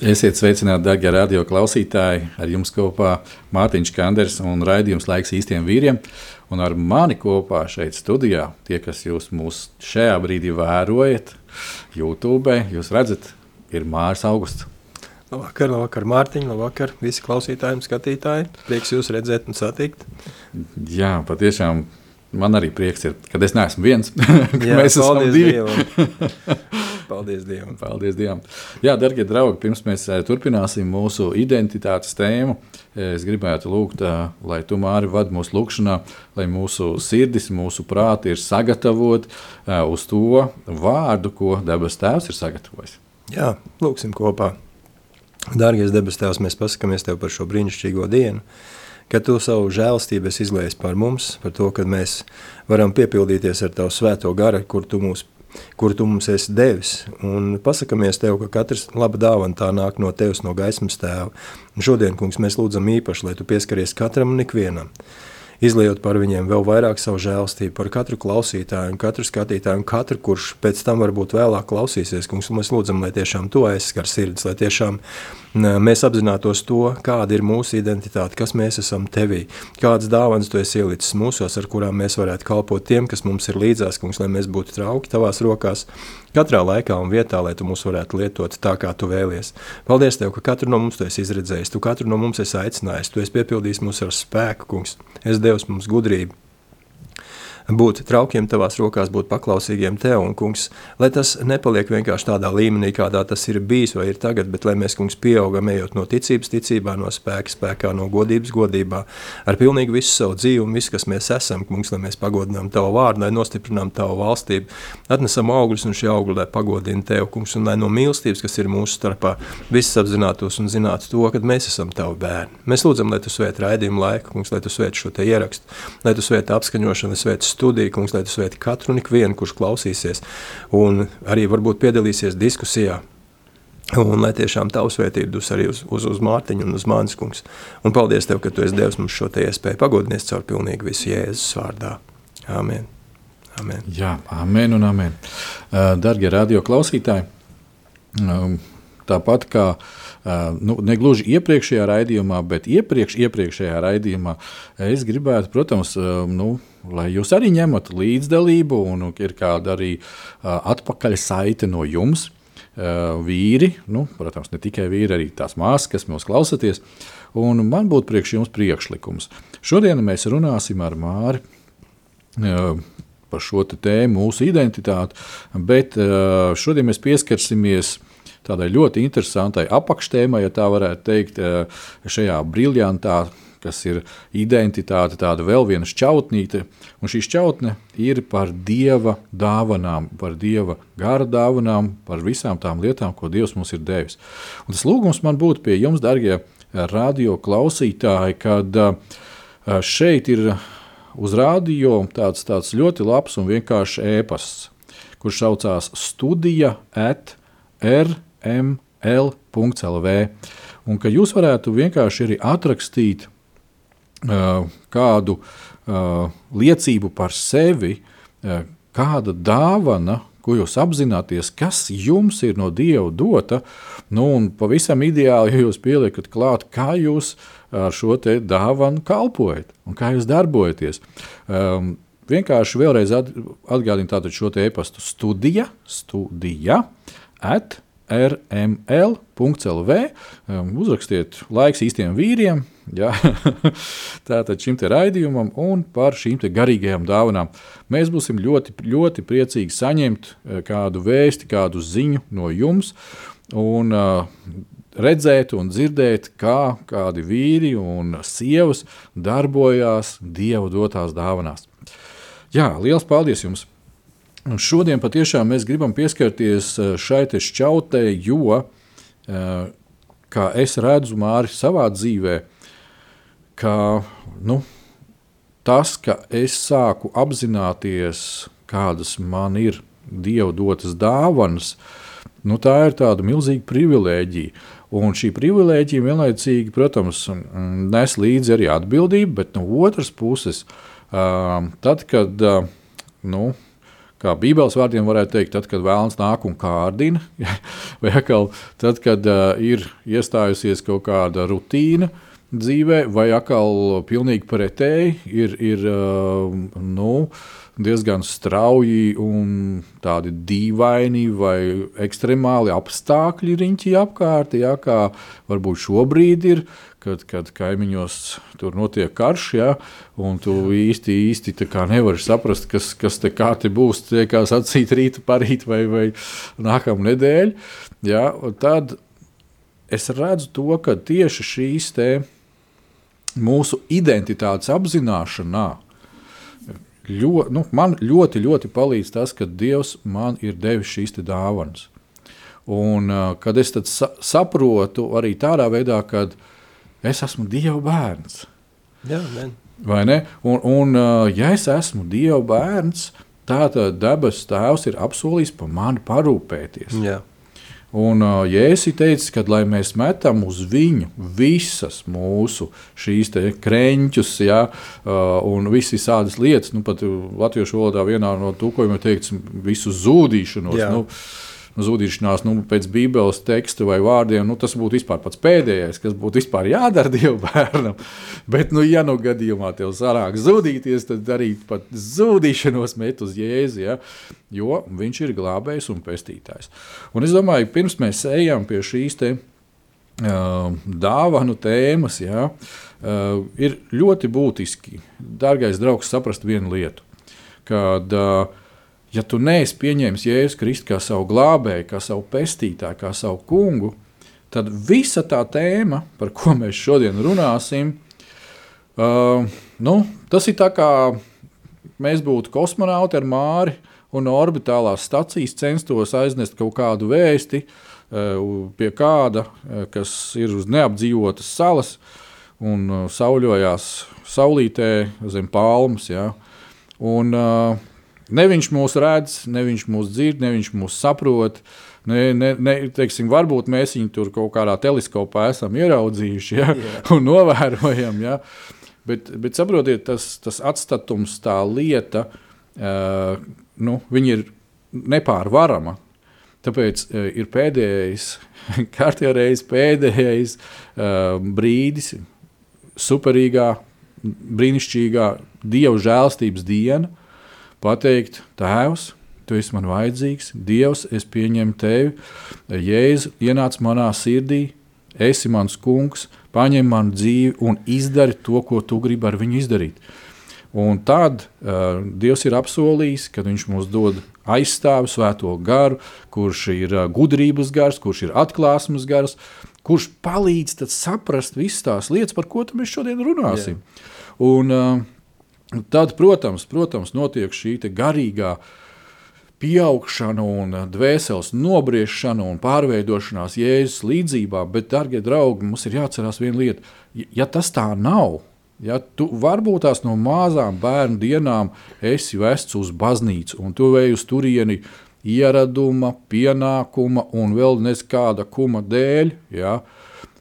Esiet sveicināti, darbie radio klausītāji. Ar jums kopā Mārtiņš Kanders un raidījums Laiks īstiem vīriem. Un ar mani kopā šeit studijā, tie, kas jūs mūs šajā brīdī vērojat, YouTube, jūs redzat, ir Mārcis Augusts. Labvakar, labvakar, Mārtiņ, labvakar, visi klausītāji un skatītāji. Prieks jūs redzēt un satikt. Jā, patiešām man arī prieks ir, kad es neesmu viens. Jā, Mēs esam divi. Paldies Dievam. Paldies Dievam. Jā, darbie draugi, pirms mēs eh, turpināsim mūsu identitātes tēmu, eh, es gribētu lūgt, eh, lai tu māri vadi mūsu lūgšanā, lai mūsu sirdis, mūsu prāti ir sagatavoti eh, uz to vārdu, ko debes Tēvs ir sagatavojis. Jā, lūksim kopā. Dārgais debes Tēvs, mēs pasakāmies Tev par šo brīnišķīgo dienu, ka Tu savu žēlastību esi izlējis par mums, par to, ka mēs varam piepildīties ar Tavu svēto garu, kur Tu mūs kur tu mums esi devis. Un pasakāmies Tev, ka katrs laba dāvana tā nāk no Tevis, no gaismas Tēva. Un šodien, kungs, mēs lūdzam īpaši, lai Tu pieskaries katram un ikvienam. Izliejot par viņiem vēl vairāk savu žēlstību, par katru klausītāju, katru skatītāju, katru, kurš pēc tam varbūt vēlāk klausīsies. Kungs, mēs lūdzam, lai tiešām to aizskar sirds, lai tiešām mēs apzinātos to, kāda ir mūsu identitāte, kas mēs esam tevī, kādas dāvanas tu esi ielicis mūsos, ar kurām mēs varētu kalpot tiem, kas mums ir līdzās, kungs, lai mēs būtu trauki tavās rokās, katrā laikā un vietā, lai tu mūs varētu lietot tā, kā tu vēlies. Paldies Tev, ka katru no mums tu esi izredzējis, tu katru no mums esi aicinājis, tu esi piepildījis mūs ar spēku, kungs. Es devis mums gudrību, būt traukiem tavās rokās, būt paklausīgiem tev, un, kungs, lai tas nepaliek vienkārši tādā līmenī, kādā tas ir bijis vai ir tagad, bet lai mēs, kungs, pieaugam, ejot no ticības ticībā, no spēka spēkā, no godības godībā, ar pilnīgi visu savu dzīvi un visu, kas mēs esam, kungs, lai mēs pagodinām tavu vārdu, lai nostiprinām tavu valstību, atnesam augļus un šie augļi, lai pagodina tev, kungs, un lai no mīlestības, kas ir mūsu starpā, viss apzinātos un zinātu to, ka mēs esam tavi bērni. Mēs lūdzam, lai tu svēt raidījumu laiku, kungs, lai tu svēt šo te ierakstu, lai tu svēt apskaņošanu, lai svēt studiju, kungs, lai tu svēti katru un ikvienu, kurš klausīsies, un arī varbūt piedalīsies diskusijā. Un lai tiešām tavu svētību dus arī uz, uz, uz Mārtiņu un uz Mānis kungs. Un paldies Tev, ka Tu esi devis mums šo te iespēju pagodinies caur pilnīgi visu Jēzus vārdā. Amen. Amen. Jā, amen un amen. Darbie radio klausītāji, um, tāpat kā nu, ne gluži iepriekšējā raidījumā, bet iepriekš, iepriekšējā raidījumā, es gribētu, protams, nu, lai jūs arī ņemat līdzdalību un ir kāda arī atpakaļ saite no jums. Vīri, nu, protams, ne tikai vīri, arī tās māsas, kas mūs klausāties. Un man būtu priekš jums priekšlikums. Šodien mēs runāsim ar Māri par šo tēmu, mūsu identitāti, bet šodien mēs pieskarsimies tādai ļoti interesantai apakštēmai, ja tā varētu teikt, šajā briljantā kas ir identitāte, tāda vēl viena šķautnīte. Un šī šķautne ir par dieva dāvanām, par dieva gara dāvanām, par visām tām lietām, ko Dievs mums ir devis. Un tas lūgums man būtu pie jums, darbie radio klausītāji, kad šeit ir uz radio tāds, tāds ļoti labs un vienkāršs ēpasts, kurš saucās studija at rml.lv. Un ka jūs varētu vienkārši arī atrakstīt kādu uh, liecību par sevi, uh, kāda dāvana, ko jūs apzināties, kas jums ir no Dieva dota. Nu, un pavisam ideāli, ja jūs pieliekat klāt, kā jūs ar šo dāvanu kalpojat un kā jūs darbojaties. Um, vienkārši vēlreiz atgādinu šo e-pastu studija, studija at rml.lv. Uzrakstiet laiks īstiem vīriem, ja? tātad šim raidījumam un par šīm garīgajām dāvanām. Mēs būsim ļoti, ļoti priecīgi saņemt uh, kādu vēsti, kādu ziņu no jums. Un, uh, redzēt un dzirdēt, kā kādi vīri un sievas darbojās Dieva dotās dāvanās. Jā, liels paldies jums! Un šodien patiešām mēs gribam pieskarties eh, šai šķautei, jo, eh, kā es redzu Māri savā dzīvē, ka nu, tas, ka es sāku apzināties, kādas man ir Dieva dotas dāvanas, nu, tā ir tāda milzīga privilēģija. Un šī privilēģija vienlaicīgi, protams, nes līdzi arī atbildību, bet no otras puses, tad, kad nu, kā Bībeles vārdiem varētu teikt, tad, kad vēlams nāk un kārdina, vai atkal tad, kad uh, ir iestājusies kaut kāda rutīna dzīvē, vai atkal pilnīgi pretēji ir, ir uh, nu, diezgan strauji un tādi dīvaini vai ekstremāli apstākļi riņķī apkārt, ja, kā varbūt šobrīd ir, kad, kad kaimiņos tur notiek karš, ja, un tu īsti, īsti nevari saprast, kas, kas te kā te būs, tie, kā sacīt rīta, parīt vai, vai nākamā nedēļa. Ja, tad es redzu to, ka tieši šīs te mūsu identitātes apzināšanā, ļo, nu, man ļoti, ļoti palīdz tas, ka Dievs man ir devis šīs dāvanas. Un, uh, kad es sa saprotu arī tādā veidā, ka es esmu Dieva bērns. Jā, man. Vai ne? Un, un uh, ja es esmu Dieva bērns, tad debesu Tēvs ir apsolījis par mani parūpēties. Jā. Un uh, Jēzus teica, ka lai mēs metam uz viņu visas mūsu šīs krēķus, ja, uh, un visas tādas lietas, nu pat latviešu valodā vienā no tūkojumiem teikts, visu zūdīšanos. Jā. Nu, zudīšanās nu, pēc Bībeles teksta vai vārdiem, nu, tas būtu vispār pats pēdējais, kas būtu vispār jādara Dieva bērnam. Bet, nu, ja nu gadījumā tev sarāk zudīties, tad arī pat zudīšanos met uz Jēzu, ja? jo viņš ir glābējs un pestītājs. Un es domāju, pirms mēs ejam pie šīs uh, dāvanu tēmas, uh, ir ļoti būtiski, dārgais draugs, saprast vienu lietu. Kad uh, ja tu neesi pieņēmis Jēzus Kristu kā savu glābēju, kā savu pestītāju, kā savu kungu, tad visa tā tēma, par ko mēs šodien runāsim, uh, nu, tas ir tā kā mēs būtu kosmonauti ar māri un no orbitālās stacijas censtos aiznest kaut kādu vēsti uh, pie kāda, uh, kas ir uz neapdzīvotas salas un uh, sauļojās saulītē zem palmas. Ja? Un, uh, Ne viņš mūs redz, ne viņš mūs dzird, ne viņš mūs saprot. Ne, ne, ne, teiksim, varbūt mēs viņu tur kaut kādā teleskopā esam ieraudzījuši ja, yeah. un novērojam. Ja. Bet, bet saprotiet, tas, tas atstatums, tā lieta, uh, nu, ir nepārvarama. Tāpēc uh, ir pēdējais, kārtībā reizes pēdējais uh, brīdis, superīgā, brīnišķīgā Dieva žēlstības diena, pateikt, Tēvs, Tu esi man vajadzīgs, Dievs, es pieņemu tevi, Jēzu, ienāc manā sirdī, esi mans kungs, paņem manu dzīvi un izdari to, ko tu gribi ar viņu izdarīt. Un tad uh, Dievs ir apsolījis, ka Viņš mums dod aizstāvi svēto garu, kurš ir uh, gudrības gars, kurš ir atklāsmes gars, kurš palīdz saprast visas tās lietas, par ko mēs šodien runāsim. Yeah. Un, uh, Tad, protams, protams notiek šī garīgā pieaugšana un dvēseles nobriešana un pārveidošanās Jēzus līdzjūtībā, bet, darbie draugi, mums ir jāatcerās viena lieta. Ja tas tā nav, ja tu varbūt tās no mazām bērnu dienām esi vests uz baznīcu un tu ej uz turieni ieraduma, pienākuma un vēl neskāda kuma dēļ, ja,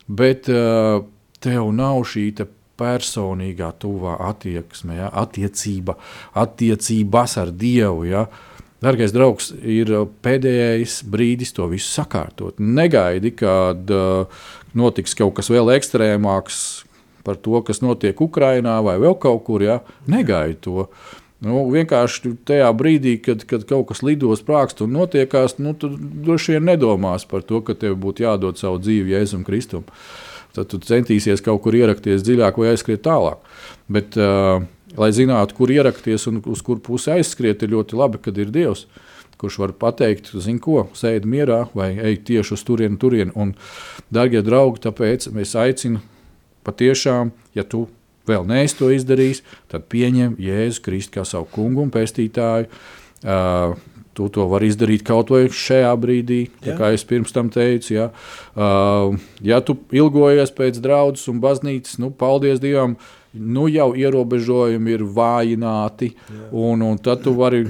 bet uh, tev nav šī personīgā, tuvā attieksme, ja, attiecība, attiecības ar Dievu. Ja. Dargais draugs, ir pēdējais brīdis to visu sakārtot. Negaidi, kad uh, notiks kaut kas vēl ekstrēmāks par to, kas notiek Ukrajinā vai vēl kaut kur. Ja. Negaidi to. Nu, vienkārši tajā brīdī, kad, kad kaut kas lido sprāgst un notiekās, nu, tad droši vien nedomās par to, ka tev būtu jādod savu dzīvi Jēzum Kristum. Tad tu centīsies kaut kur ierakties dziļāk vai aizskriet tālāk. Bet, uh, lai zinātu, kur ierakties un uz kur pusi aizskriet, ir ļoti labi, kad ir Dievs. Kurš var pateikt, zinu, ko sēdi mierā vai ej tieši uz turieni, turieni. Un, darbie draugi, tāpēc mēs aicinām patiešām, ja tu vēl neesi to izdarījis, tad pieņem Jēzu Kristu kā savu kungu un pestītāju. Uh, Tu to vari izdarīt kaut vai šajā brīdī, kā es pirms tam teicu. Ja, uh, ja tu ilgojies pēc draudzes un baznīcas, nu, paldies Dievam, nu jau ierobežojumi ir vājināti. Un, un tad tu vari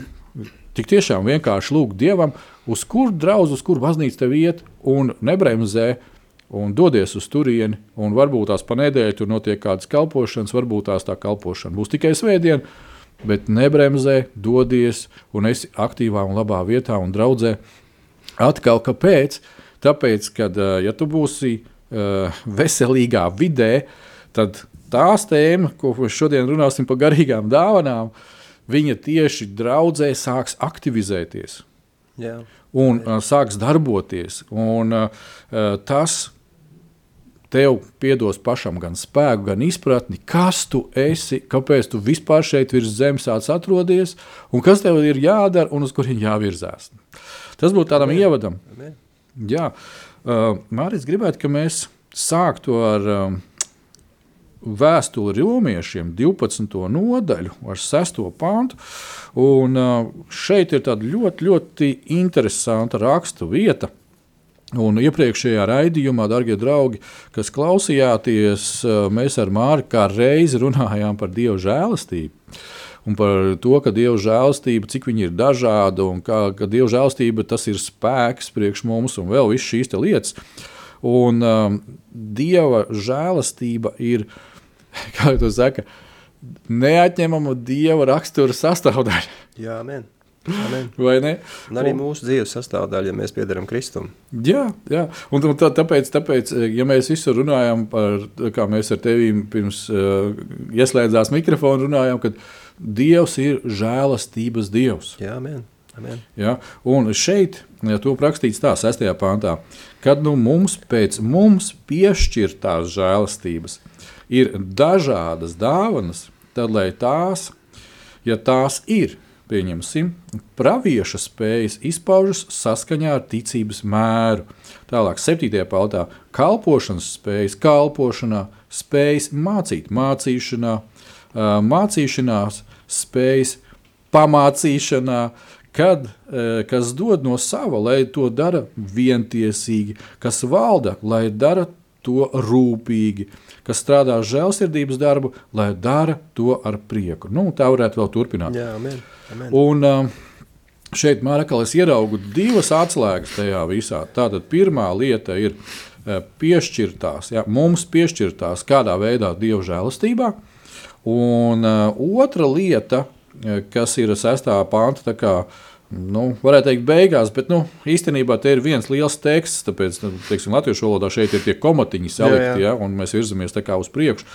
tik tiešām vienkārši lūgt Dievam, uz kur draugs, uz kur baznīca tev iet, un nebremzē. Un dodies uz turieni, un varbūt tās pa nedēļu tur notiek kādas kalpošanas, varbūt tās tā kalpošana būs tikai svētdiena, bet nebremzē, dodies un esi aktīvā un labā vietā un draudzē. Atkal kāpēc? Tāpēc, ka, ja tu būsi uh, veselīgā vidē, tad tās tēmas, ko mēs šodien runāsim par garīgām dāvanām, viņa tieši draudzē sāks aktivizēties. Jā. Un uh, sāks darboties. Un, uh, tas tev piedos pašam gan spēku, gan izpratni, kas tu esi, kāpēc tu vispār šeit virs zemes atrodies, un kas tev ir jādara un uz kurien jāvirzās. Tas būtu tādam Amen. ievadam. Amen. Jā, uh, Mārcis gribētu, ka mēs sāktu ar. Uh, vēstuli romiešiem, 12. nodaļu, ar 6. pantu. Un šeit ir tāda ļoti, ļoti interesanta rakstu vieta. Un iepriekšējā raidījumā, darbie draugi, kas klausījāties, mēs ar Mārku kā reizi runājām par Dieva žēlastību. Un par to, ka Dieva žēlastība, cik viņa ir dažāda, un kā, ka Dieva žēlastība tas ir spēks priekš mums un vēl visas šīs lietas. Un um, Dieva žēlastība ir kā jūs sakat, neatņemama dieva rakstura sastāvdaļa. Jā, amen. Amen. Vai ne? Un arī un, mūsu dzīves sastāvdaļa, ja mēs piedaram Kristum. Jā, jā. un, un tā, tāpēc, tāpēc, ja mēs visur runājam par, kā mēs ar tevi pirms uh, ieslēdzās mikrofonu runājam, kad Dievs ir žēlastības Dievs. Jā, amen. Amen. Ja? Un šeit ja to rakstīts tā, 6. pāntā, kad nu mums pēc mums piešķirtās žēlastības ir dažādas dāvanas, tad lai tās, ja tās ir, pieņemsim, pravieša spējas izpaužas saskaņā ar ticības mēru. Tālāk, 7. pāntā, kalpošanas spējas, kalpošanā, spējas mācīt, mācīšanā, mācīšanās, spējas pamācīšanā, kad, kas dod no sava, lai to dara vientiesīgi, kas valda, lai dara to rūpīgi, kas strādā žēlsirdības darbu, lai dara to ar prieku. Nu, tā varētu vēl turpināt. Jā, amen, amen. Un, uh, šeit Markā es ieraugu divas atslēgas tajā visā. Tātad pirmā lieta ir uh, piešķirtās, ja, mums piešķirtās kādā veidā dieva žēlastībā, un uh, otra lieta, kas ir sestā panta nu, varētu teikt, beigās, bet nu, īstenībā te ir viens liels teksts. Tāpēc, nu, teiksim, latviešu valodā šeit ir tie komatiņi salikti, jā, jā. Ja, un mēs virzamies tā kā uz priekšu.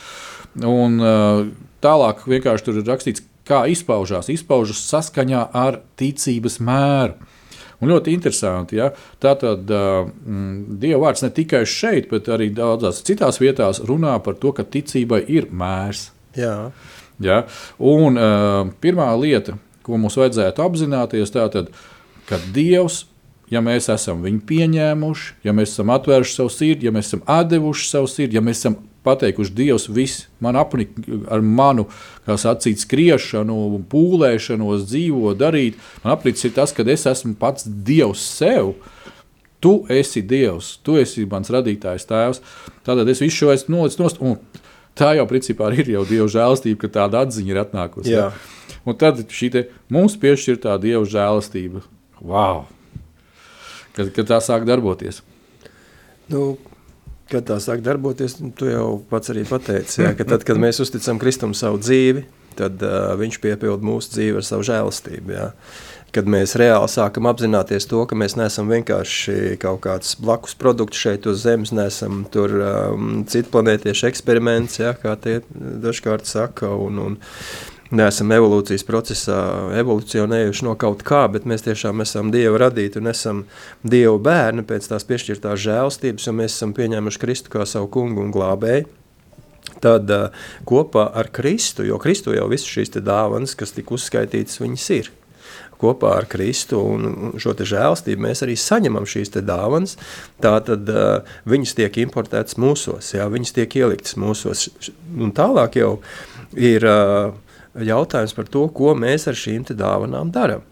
Un, uh, tālāk vienkārši tur ir rakstīts, kā izpaužās. Izpaužas saskaņā ar ticības mēru. Un ļoti interesanti, ja tā tad uh, Dieva vārds ne tikai šeit, bet arī daudzās citās vietās runā par to, ka ticībai ir mērs. Jā. Ja? Un uh, pirmā lieta, ko mums vajadzētu apzināties, tātad, ka Dievs, ja mēs esam viņu pieņēmuši, ja mēs esam atvēruši savu sirdi, ja mēs esam atdevuši savu sirdi, ja mēs esam pateikuši, Dievs, viss man apnika ar manu, kā sacīt, skriešanu, pūlēšanos, dzīvo, darīt. Man aplicis ir tas, ka es esmu pats Dievs sev. Tu esi Dievs, tu esi mans radītājs, tēvs. Tātad es visu šo esmu nolicis nost. Tā jau principā ir jau Dieva žēlastība, ka tāda atziņa ir atnākusi. Jā. Ja? Un tad šī mums piešķirtā dieva žēlastība. Wow! Kad, kad tā sāk darboties? Nu, kad tā sāk darboties, nu, tu jau pats arī pateici, jā, ka tad, kad mēs uzticam Kristum savu dzīvi, tad uh, viņš piepilda mūsu dzīvi ar savu žēlastību. Jā. Kad mēs reāli sākam apzināties to, ka mēs neesam vienkārši kaut kāds blakus produkts šeit uz Zemes, neesam tur um, citplanētiešu eksperiments, jā, kā tie dažkārt saka, un, un, neesam evolūcijas procesā evolucionējuši no kaut kā, bet mēs tiešām esam Dieva radīti un esam Dieva bērni pēc tās piešķirtās žēlstības, jo mēs esam pieņēmuši Kristu kā savu kungu un glābēju. Tad uh, kopā ar Kristu, jo Kristu jau visas šīs dāvanas, kas tika uzskaitītas, viņas ir kopā ar Kristu un šo žēlstību mēs arī saņemam šīs dāvanas. Tātad uh, viņas tiek importētas mūsos, jā, viņas tiek ieliktas mūsos. Un tālāk jau ir uh, jautājums par to, ko mēs ar šīm dāvanām darām.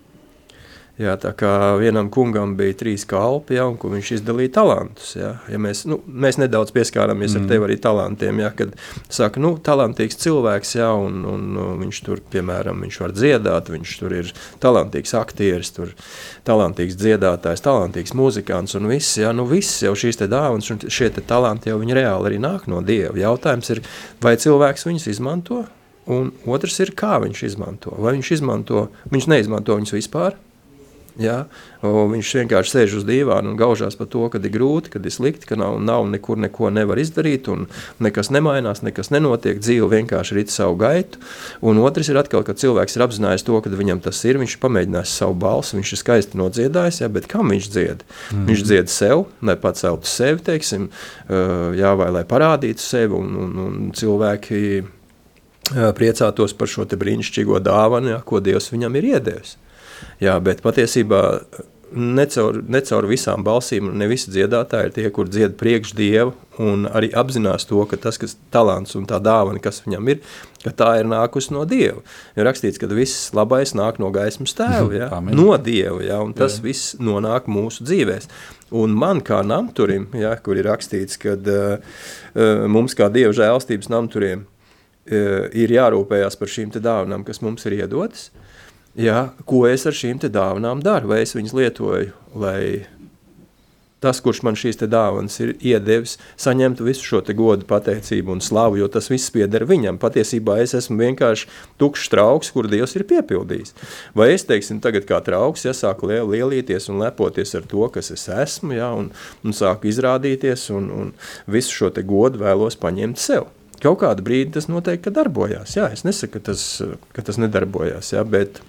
Jā, tā kā vienam kungam bija trīs kalpi, ja, un viņš izdalīja talantus. Ja. Ja mēs, nu, mēs nedaudz pieskārāmies mm. ar tevi arī talantiem. Ja, kad saka, nu, talantīgs cilvēks, ja, un, un, un viņš tur, piemēram, viņš var dziedāt, viņš tur ir talantīgs aktieris, tur talantīgs dziedātājs, talantīgs muzikants un viss, ja, nu, viss jau šīs te dāvanas un šie te talanti jau viņi reāli arī nāk no Dieva. Jautājums ir, vai cilvēks viņus izmanto? Un otrs ir, kā viņš izmanto. Vai viņš izmanto, viņš neizmanto viņus vispār, Ja? Viņš vienkārši sēž uz dīvāna un gaužās par to, ka ir grūti, ka ir slikti, ka nav, nav nekur neko nevar izdarīt, un nekas nemainās, nekas nenotiek, dzīve vienkārši rit savu gaitu. Un otrs ir atkal, ka cilvēks ir apzinājies to, ka viņam tas ir, viņš pamēģinās savu balsi, viņš ir skaisti nodziedājis, ja? bet kam viņš dzied? Mm. Viņš dzied sev, lai paceltu sevi, teiksim, jā, vai lai parādītu sevi, un, un, un cilvēki priecātos par šo brīnišķīgo dāvanu, ja, ko Dievs viņam ir iedevis. Jā, bet patiesībā necaur, necaur visām balsīm, ne visi dziedātāji ir tie, kur dzied priekš Dievu un arī apzinās to, ka tas, kas talants un tā dāvana, kas viņam ir, ka tā ir nākusi no Dieva. Ir rakstīts, ka viss labais nāk no gaismas tēva, ja? no Dieva, ja? un tas jā. viss nonāk mūsu dzīvēs. Un man kā namturim, ja, kur ir rakstīts, ka uh, uh, mums kā Dieva žēlstības namturiem ir jārūpējās par šīm dāvanām, kas mums ir iedotas, ja, ko es ar šīm dāvanām daru, vai es viņas lietoju, lai tas, kurš man šīs dāvanas ir iedevis, saņemtu visu šo godu, pateicību un slavu, jo tas viss pieder viņam. Patiesībā es esmu vienkārši tukšs trauks, kur Dievs ir piepildījis. Vai es, teiksim, tagad kā trauks, ja sāku liel, lielīties un lepoties ar to, kas es esmu, ja, un, un sāku izrādīties, un, un visu šo godu vēlos paņemt sev. Kaut kādu brīdi tas noteikti darbojās. Jā, es nesaku, ka tas, ka tas nedarbojās, jā, bet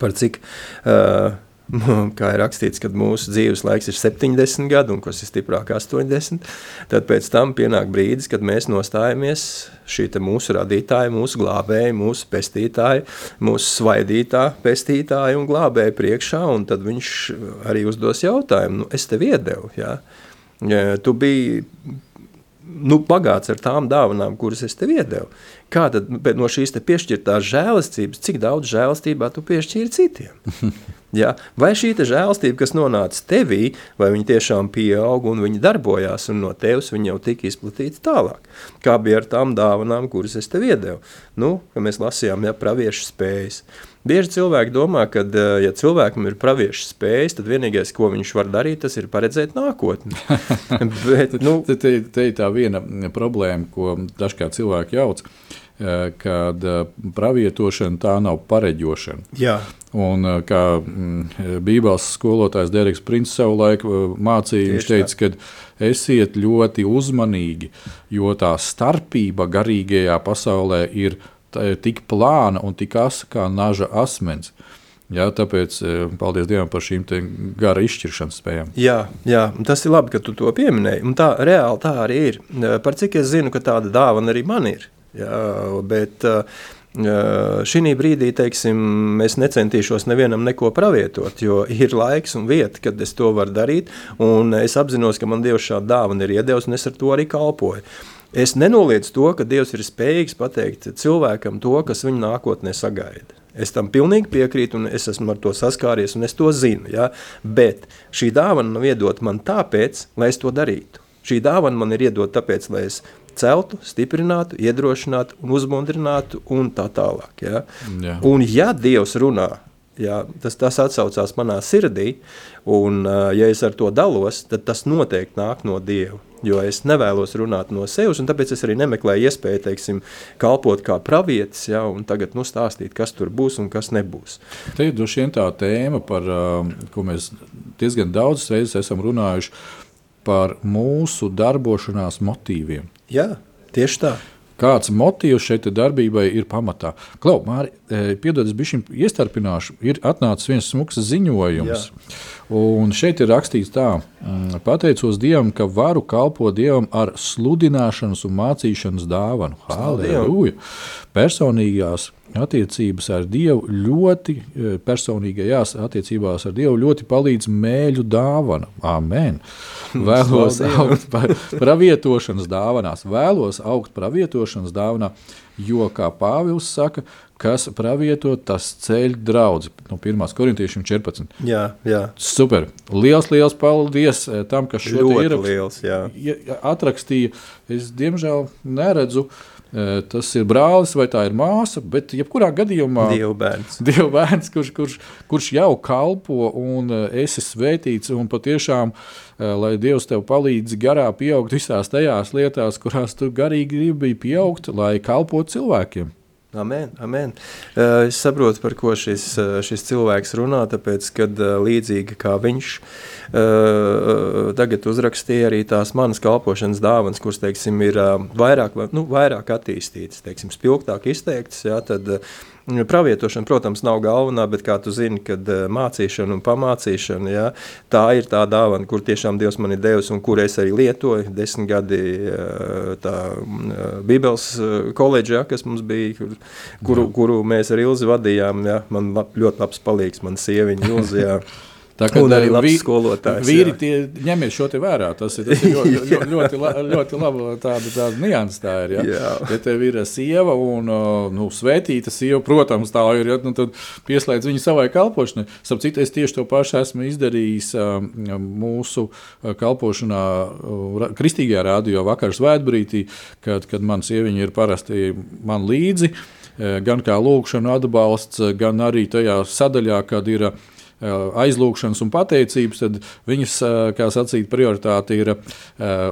par cik. Uh, kā ir rakstīts, kad mūsu dzīves laiks ir 70 gadi, un kas ir stiprāk 80, tad pēc tam pienāk brīdis, kad mēs nostājamies šī mūsu radītāja, mūsu glābēja, mūsu pestītāja, mūsu svaidītā pestītāja un glābēja priekšā, un tad viņš arī uzdos jautājumu, nu, es tev iedevu, jā. Tu biji nu, bagāts ar tām dāvanām, kuras es tev iedevu. Kā tad no šīs piešķirtās žēlastības, cik daudz žēlastībā tu piešķīri citiem? ja? Vai šī žēlastība, kas nonāca tevī, vai viņa tiešām pieauga un viņa darbojās, un no tevis viņa jau tika izplatīta tālāk? Kā bija ar tām dāvanām, kuras es tev iedevu? Nu, mēs lasījām, ja praviešu spējas. Bieži cilvēki domā, ka, eh, ja cilvēkam ir praviešu spējas, tad vienīgais, ko viņš var darīt, tas ir paredzēt nākotni. Bet, nu, te, te, te ir tā viena problēma, ko dažkārt cilvēki jauc. Eh, kad eh, pravietošana tā nav pareģošana. Jā. Un, kā mm, Bībeles skolotājs Deriks Princis savulaik mācīja, viņš teica, ka esiet ļoti uzmanīgi, jo tā starpība garīgajā pasaulē ir tik plāna un tik asa kā naža asmens. Jā, tāpēc paldies Dievam par šīm gara izšķiršanas spējām. Jā, jā, tas ir labi, ka tu to pieminēji. Un tā reāli tā arī ir. Par cik es zinu, ka tāda dāvana arī man ir. Jā, bet šī brīdī teiksim, es necentīšos nevienam neko pravietot, jo ir laiks un vieta, kad es to varu darīt. Es apzinos, ka man Dievs šādu dāvanu ir iedevis, un es ar to arī kalpoju. Es nenoliedzu to, ka Dievs ir spējīgs pateikt cilvēkam to, kas viņu nākotnē sagaida. Es tam pilnīgi piekrītu, un es esmu ar to saskāries, un es to zinu. Ja? Bet šī dāvana nav iedota man tāpēc, lai es to darītu. Šī dāvana man ir iedota tāpēc, lai es celtu, stiprinātu, iedrošinātu, un uzmundrinātu, un tā tālāk. Ja? Jā. Un, ja Dievs runā, ja, tas, tas atsaucās manā sirdī, un ja es ar to dalos, tad tas noteikti nāk no Dieva jo es nevēlos runāt no sevis, un tāpēc es arī nemeklēju iespēju, teiksim, kalpot kā pravietis, ja, un tagad nu, stāstīt, kas tur būs un kas nebūs. Te ir droši vien tā tēma, par ko mēs diezgan daudz reizes esam runājuši, par mūsu darbošanās motīviem. Jā, tieši tā. kāds motīvs šeit darbībai ir pamatā. Klau, Māri, piedod, es bišķiņ iestarpināšu, ir atnācis viens smuks ziņojums. Jā. Un šeit ir rakstīts tā, mm, pateicos Dievam, ka varu kalpot Dievam ar sludināšanas un mācīšanas dāvanu. Halleluja! Personīgās attiecības ar Dievu ļoti, e, personīgajās attiecībās ar Dievu ļoti palīdz mēļu dāvana. Amen. Vēlos augt pravietošanas dāvanās, vēlos augt pravietošanas dāvanā, jo, kā Pāvils saka, kas pravieto, tas ceļ draugu. No 1. korintiešiem 14. Jā, jā. Super. Liels, liels paldies e, tam, kas šo ierakstu atrakstīja. Es, diemžēl, neredzu uh, tas ir brālis vai tā ir māsa, bet jebkurā gadījumā Dievbērns, Dievbērns kurš, kurš, kurš jau kalpo un esi svētīts un patiešām, lai Dievs tev palīdz garā pieaugt visās tajās lietās, kurās tu garīgi gribi pieaugt, lai kalpotu cilvēkiem. Amen, amen. Es saprotu, par ko šis, šis cilvēks runā, tāpēc, kad līdzīgi kā viņš tagad uzrakstīja arī tās manas kalpošanas dāvanas, kuras, teiksim, ir vairāk, nu, vairāk attīstītas, teiksim, spilgtāk izteiktas, jā, tad Pravietošana, protams, nav galvenā, bet kā tu zini, kad uh, mācīšana un pamācīšana, ja, tā ir tā dāvana, kur tiešām Dievs man ir devis un kur es arī lietoju. Desmit gadi uh, tā uh, Bībeles koledžā, kas mums bija, kur, kuru, kuru mēs ar Ilzi vadījām, ja, man ļoti labs palīgs, man sieviņa Ilzi, ja. Tā kā arī vī, skolotājs. Vīri tie ņemiet šo te vērā. Tas ir, tas ir ļoti, ļoti, ļoti, la, ļoti laba tāda, tāda nianses tā ir. Ja? Jā. ja tev ir sieva un nu, svētīta sieva, protams, tā ir, ja, nu, tad pieslēdz viņu savai kalpošanai. Starp citu, es tieši to pašu esmu izdarījis mūsu kalpošanā kristīgajā radio vakar svētbrītī, kad, kad man sieviņa ir parasti man līdzi, gan kā lūkšana atbalsts, gan arī tajā sadaļā, kad ir ielikās aizlūgšanas un pateicības, tad viņas, kā sacīt, prioritāte ir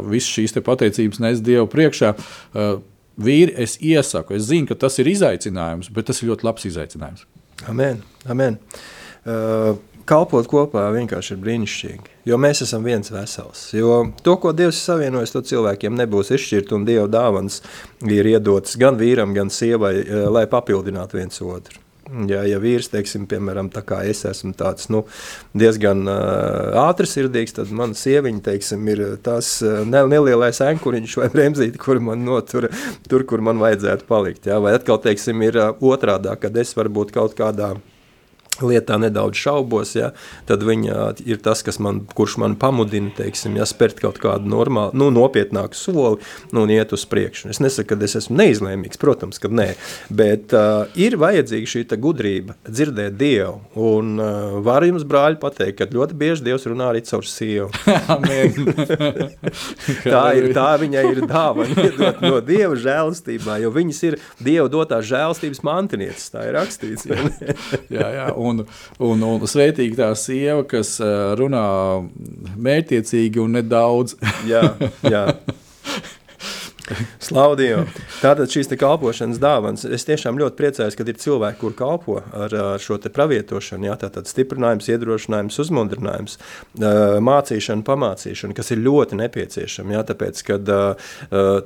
visas šīs pateicības nes Dievu priekšā. Vīri, es iesaku, es zinu, ka tas ir izaicinājums, bet tas ir ļoti labs izaicinājums. Amen. Amen. Uh, kalpot kopā vienkārši ir brīnišķīgi. Jo mēs esam viens vesels. Jo to, ko Dievs ir savienojis, to cilvēkiem nebūs izšķirt, un Dieva dāvāns ir iedotas gan vīram, gan sievai, lai papildinātu viens otru. Ja, ja vīrs, teiksim, piemēram, tā kā es esmu tāds, nu, diezgan uh, ātrsirdīgs, tad mana sieviņa, teiksim, ir tas uh, ne, nelielais ankuriņš vai bremzīte, kur man notur, tur, kur man vajadzētu palikt. Ja? Vai atkal, teiksim, ir uh, otrādā, kad es varbūt kaut kādā lietā nedaudz šaubos, ja, tad viņa ir tas, man, kurš man pamudina, teiksim, ja, spērt kaut kādu normālu, nu, nopietnāku soli nu, un iet uz priekšu. Es nesaku, ka es esmu neizlēmīgs, protams, ka nē, bet uh, ir vajadzīga šī gudrība dzirdēt Dievu. Un uh, var jums, brāļi, pateikt, ka ļoti bieži Dievs runā arī caur sievu. tā, ir, tā viņai ir dāvana no Dieva žēlastībā, jo viņas ir Dieva dotās žēlastības mantinieces, tā ir rakstīts. jā, jā, un, un, un svētīga tā sieva, kas runā mērķiecīgi un nedaudz. jā, jā. Slaudīju. Tātad šīs kalpošanas dāvāns. Es tiešām ļoti priecājos, ka ir cilvēki, kur kalpo ar, ar šo pravietošanu. Jā, tātad stiprinājums, iedrošinājums, uzmundrinājums, mācīšana, pamācīšana, kas ir ļoti nepieciešama. Jā, tāpēc, kad,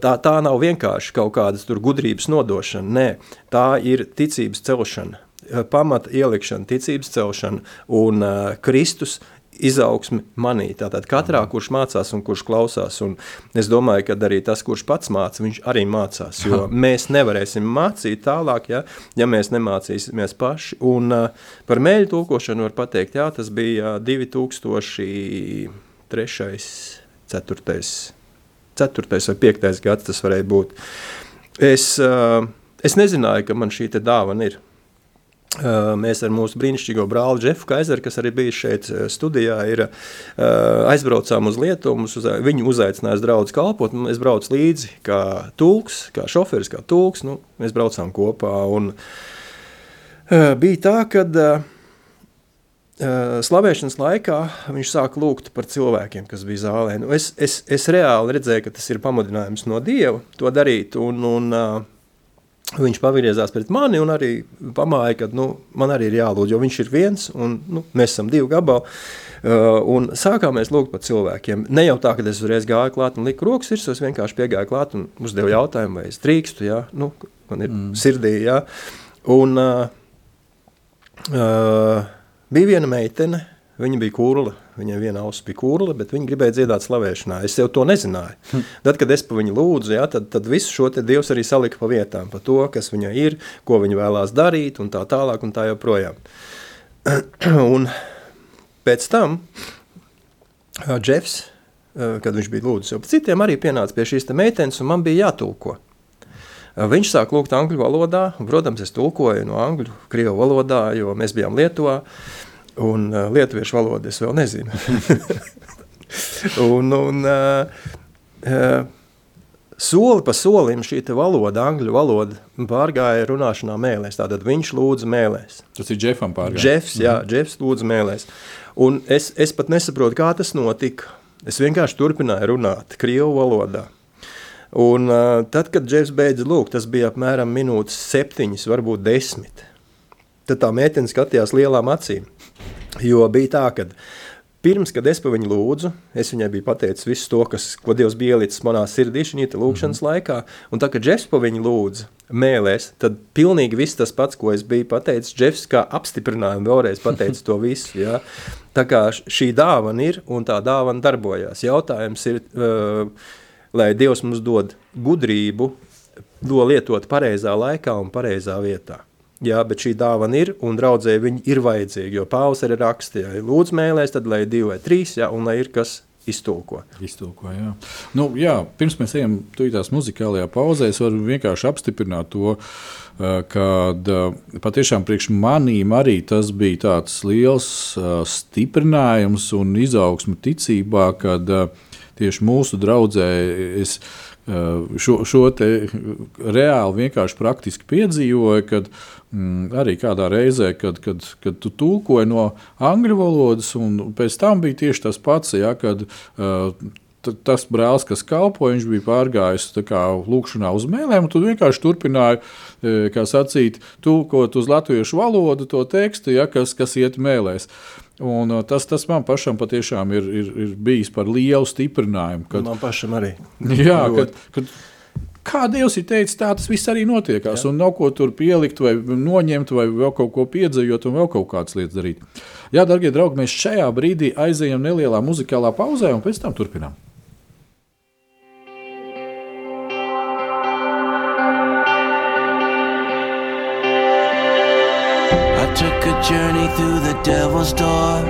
tā, tā nav vienkārši kaut kādas gudrības nodošana. Nē, tā ir ticības celšana Eh, pamata ielikšana, ticības celšana un uh, Kristus izaugsmi manī. Tātad katrā, kurš mācās un kurš klausās, un es domāju, ka arī tas, kurš pats māca, viņš arī mācās, jo mēs nevarēsim mācīt tālāk, ja, ja mēs nemācīsimies paši. Un uh, par mēļu tulkošanu var pateikt, jā, tas bija 2003, 4, 4 vai 5 gads tas varēja būt. Es, uh, es nezināju, ka man šī dāvana ir. Mēs ar mūsu brīnišķīgo brāli Džefu Kaiseru, kas arī bija šeit studijā, ir, aizbraucām uz Lietuvu. Uz, viņu uzaicinājās draugs kalpot. Es braucu līdzi kā tulks, kā šoferis, kā tulks. Nu, mēs braucām kopā. Un, bija tā, ka slavēšanas laikā viņš sāka lūgt par cilvēkiem, kas bija zālē. Nu, es, es, es reāli redzēju, ka tas ir pamudinājums no Dieva to darīt. Un, un, Viņš pagriezās pret mani un arī pamāja, ka nu, man arī ir jālūdz, jo viņš ir viens un nu, mēs esam divi gabali. Uh, un sākāmies lūgt par cilvēkiem. Ne jau tā, ka es uzreiz gāju klāt un liku rokas virsū, es vienkārši piegāju klāt un uzdevu jautājumu, vai es drīkstu, ja? nu, man ir mm. sirdī. Ja? Un uh, uh, bija viena meitene, viņa bija kurla, Viņai viena auss bija kurla, bet viņa gribēja dziedāt slavēšanā. Es jau to nezināju. Hm. Tad, kad es par viņu lūdzu, ja, tad, tad visu šo Dievs arī salika pa vietām, par to, kas viņai ir, ko viņa vēlās darīt, un tā tālāk, un tā joprojām. un pēc tam uh, kad viņš bija lūdzis, jau citiem arī pienāca pie šīs meitenes, un man bija jātulko. Viņš sāk lūgt angļu valodā, un, protams, es tulkoju no angļu, krievu valodā, jo mēs bijām Lietuvā. Uh, Un uh, lietuviešu valodu es vēl nezinu. un, un, uh, uh, soli pa solim šī valoda, angļu valoda, pārgāja runāšanā mēlēs. Tātad viņš lūdza mēlēs. Tas ir Jeffam pārgājis. Jeffs, jā, mm. Jeffs lūdza mēlēs. Un es, es pat nesaprotu, kā tas notika. Es vienkārši turpināju runāt Krievu valodā. Un uh, tad, kad Jeffs beidza lūgt, tas bija apmēram minūtes septiņas, varbūt desmit. Tad tā meitene skatījās lielām acīm. Jo bija tā, ka pirms, kad es par viņu lūdzu, es viņai biju pateicis visu to, kas, ko Dievs bija ielicis manā sirdī šī lūkšanas mm -hmm. laikā. Un tā, kad Jeffs par viņu lūdza mēlēs, tad pilnīgi viss tas pats, ko es biju pateicis, Jeffs kā apstiprinājumu vēlreiz pateica to visu. Ja? Tā kā šī dāvana ir un tā dāvana darbojās. Jautājums ir, uh, lai Dievs mums dod gudrību, to lietot pareizā laikā un pareizā vietā. Jā, bet šī dāvana ir, un draudzēji viņi ir vajadzīgi, jo Pāvils arī rakstīja, ja lūdzu mēlēs, tad lai divi vai trīs, jā, un lai ir kas iztulko. Iztulko, jā. Nu, jā, pirms mēs ejam tās muzikālajā pauzē, es varu vienkārši apstiprināt to, ka patiešām priekš manīm arī tas bija tāds liels stiprinājums un izaugsme ticībā, kad tieši mūsu draudzē es šo, šo reāli vienkārši praktiski piedzīvoju, kad mm, arī kādā reizē, kad, kad, kad tu tulkoji no angļu valodas, un pēc tam bija tieši tas pats, ja, kad uh, tas brālis, kas kalpoja, viņš bija pārgājis kā, lūkšanā uz mēlēm, un tu vienkārši turpināji, kā sacīt, tulkot uz latviešu valodu to tekstu, ja, kas, kas iet mēlēs. Un tas, tas man pašam patiešām ir, ir, ir bijis par lielu stiprinājumu. Kad, man pašam arī. Jā, kad, kad kā Dievs ir teicis, tā tas viss arī notiekās. Jā. Un nav ko tur pielikt, vai noņemt, vai vēl kaut ko piedzējot, un vēl kaut kādas lietas darīt. Jā, darbie draugi, mēs šajā brīdī aizejam nelielā muzikālā pauzē, un pēc tam turpinām. Journey through the devil's door,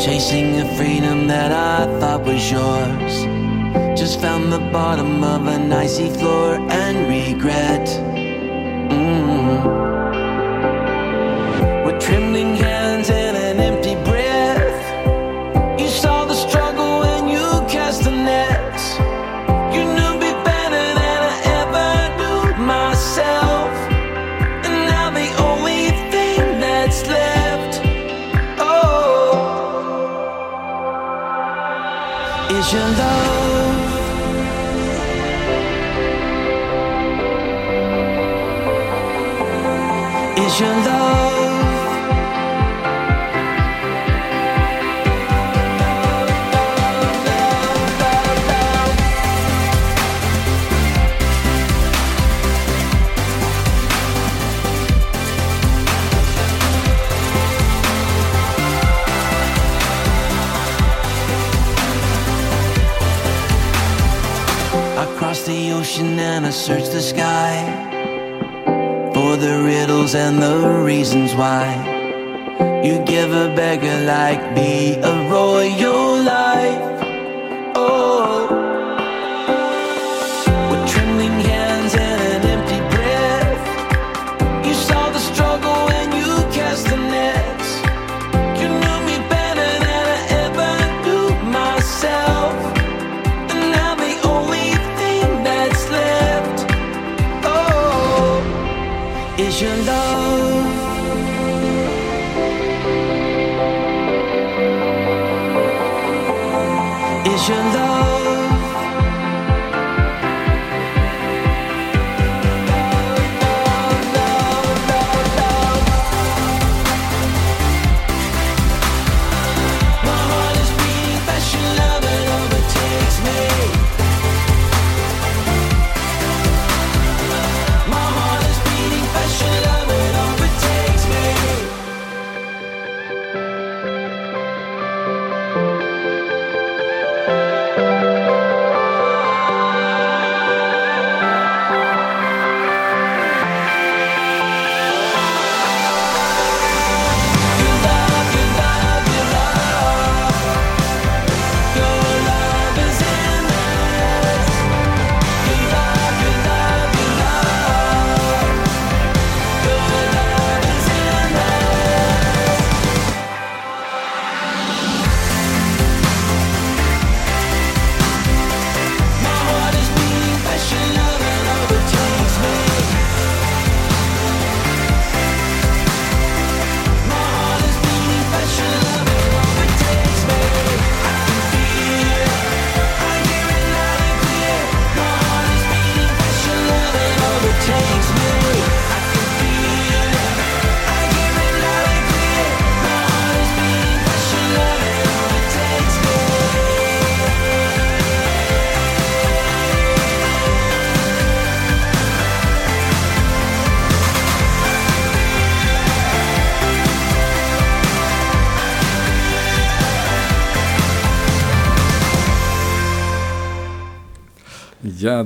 chasing a freedom that I thought was yours. Just found the bottom of an icy floor and regret. Mm. With trembling hands search the sky for the riddles and the reasons why you give a beggar like me a royal life.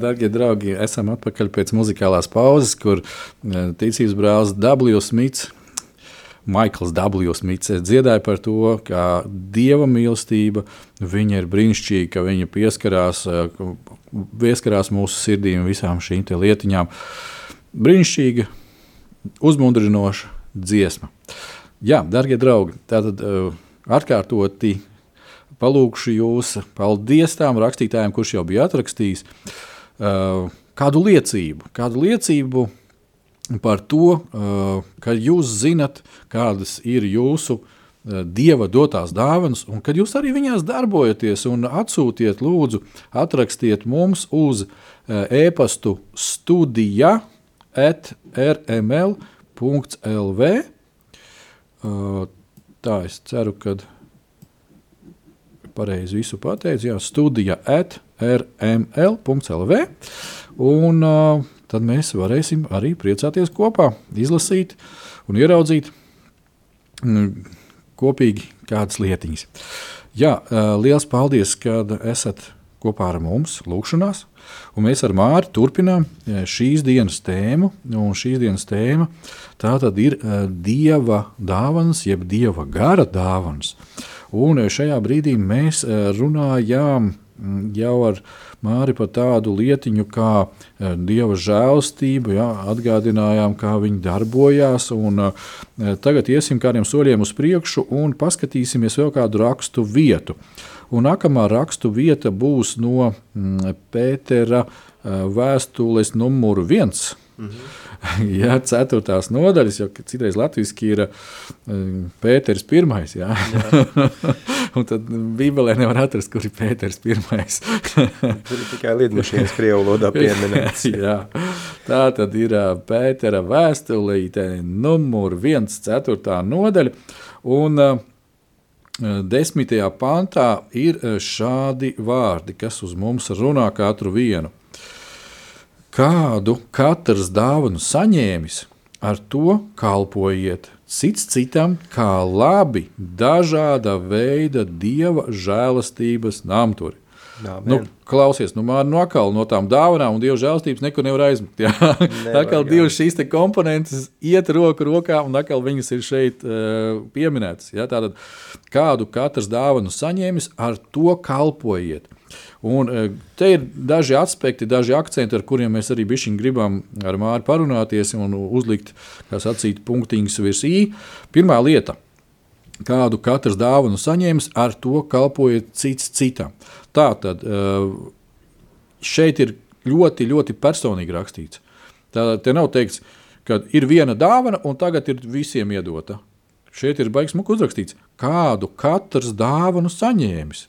Darbie draugi, esam atpakaļ pēc muzikālās pauzes, kur eh, ticības brālis W. Smits, Maikls W. Smits dziedāja par to, ka dieva mīlestība viņa ir brīnišķīga, ka viņa pieskarās, eh, pieskarās mūsu sirdīm visām šīm lietiņām. Brīnišķīga, uzmundrinoša dziesma. Jā, darbie draugi, tātad atkārtoti palūkšu jūs, paldies tām rakstītājiem, kurš jau bija atrakstījis, uh, kādu liecību, kādu liecību par to, uh, ka jūs zinat, kādas ir jūsu uh, dieva dotās dāvanas, un kad jūs arī viņās darbojaties, un atsūtiet, lūdzu, atrakstiet mums uz e-pastu studija at rml.lv. Tā es ceru, ka pareizi visu pateicu, jā, studija at rml.lv. Un uh, tad mēs varēsim arī priecāties kopā, izlasīt un ieraudzīt mm, kopīgi kādas lietiņas. Jā, uh, liels paldies, ka esat kopā ar mums lūkšanās. Un mēs ar Māri turpinām šīs dienas tēmu. Šīs dienas tēma tā tad ir dieva dāvāns, jeb dieva gara dāvāns. Un šajā brīdī mēs eh, runājām mm, jau ar Māri par tādu lietiņu kā eh, dieva žēlstību, ja, atgādinājām, kā viņi darbojās. Un, eh, tagad iesim kādiem soļiem uz priekšu un paskatīsimies vēl kādu rakstu vietu. Un nākamā rakstu vieta būs no mm, Pētera vēstules numuru viens. Mhm jā, ceturtās nodaļas, jo citreiz latviešu ir um, Pēters pirmais. Jā. Jā. un tad Bībelē nevar atrast, kur ir Pēters pirmais. Tur ir tikai lidmašīnas krievu valodā pieminēts. jā. Tā tad ir uh, Pētera vēstulīte numur viens ceturtā nodaļa. Un, uh, Desmitajā pantā ir šādi vārdi, kas uz mums runā katru vienu kādu katrs dāvanu saņēmis, ar to kalpojiet cits citam, kā labi dažāda veida dieva žēlastības namturi. Jā, nu, klausies, nu, man no, akal, no tām dāvanām un dieva žēlstības neko nevar aizmukt. Tā kā divas šīs komponentes iet roku rokā, un atkal viņas ir šeit uh, pieminētas. Ja? Tātad, kādu katrs dāvanu saņēmis, ar to kalpojiet. Un, e, te ir daži aspekti, daži akcenti, ar kuriem mēs arī gribam ar Māri parunāties un uzlikt, kā sacīt, punktiņus virs I. Pirmā lieta, kādu katrs dāvanu saņēmis, ar to kalpojiet cits citam. Tā tad e, šeit ir ļoti, ļoti personīgi rakstīts. Tā te nav teikts, ka ir viena dāvana un tagad ir visiem iedota. Šeit ir baigs muku uzrakstīts, kādu katrs dāvanu saņēmis.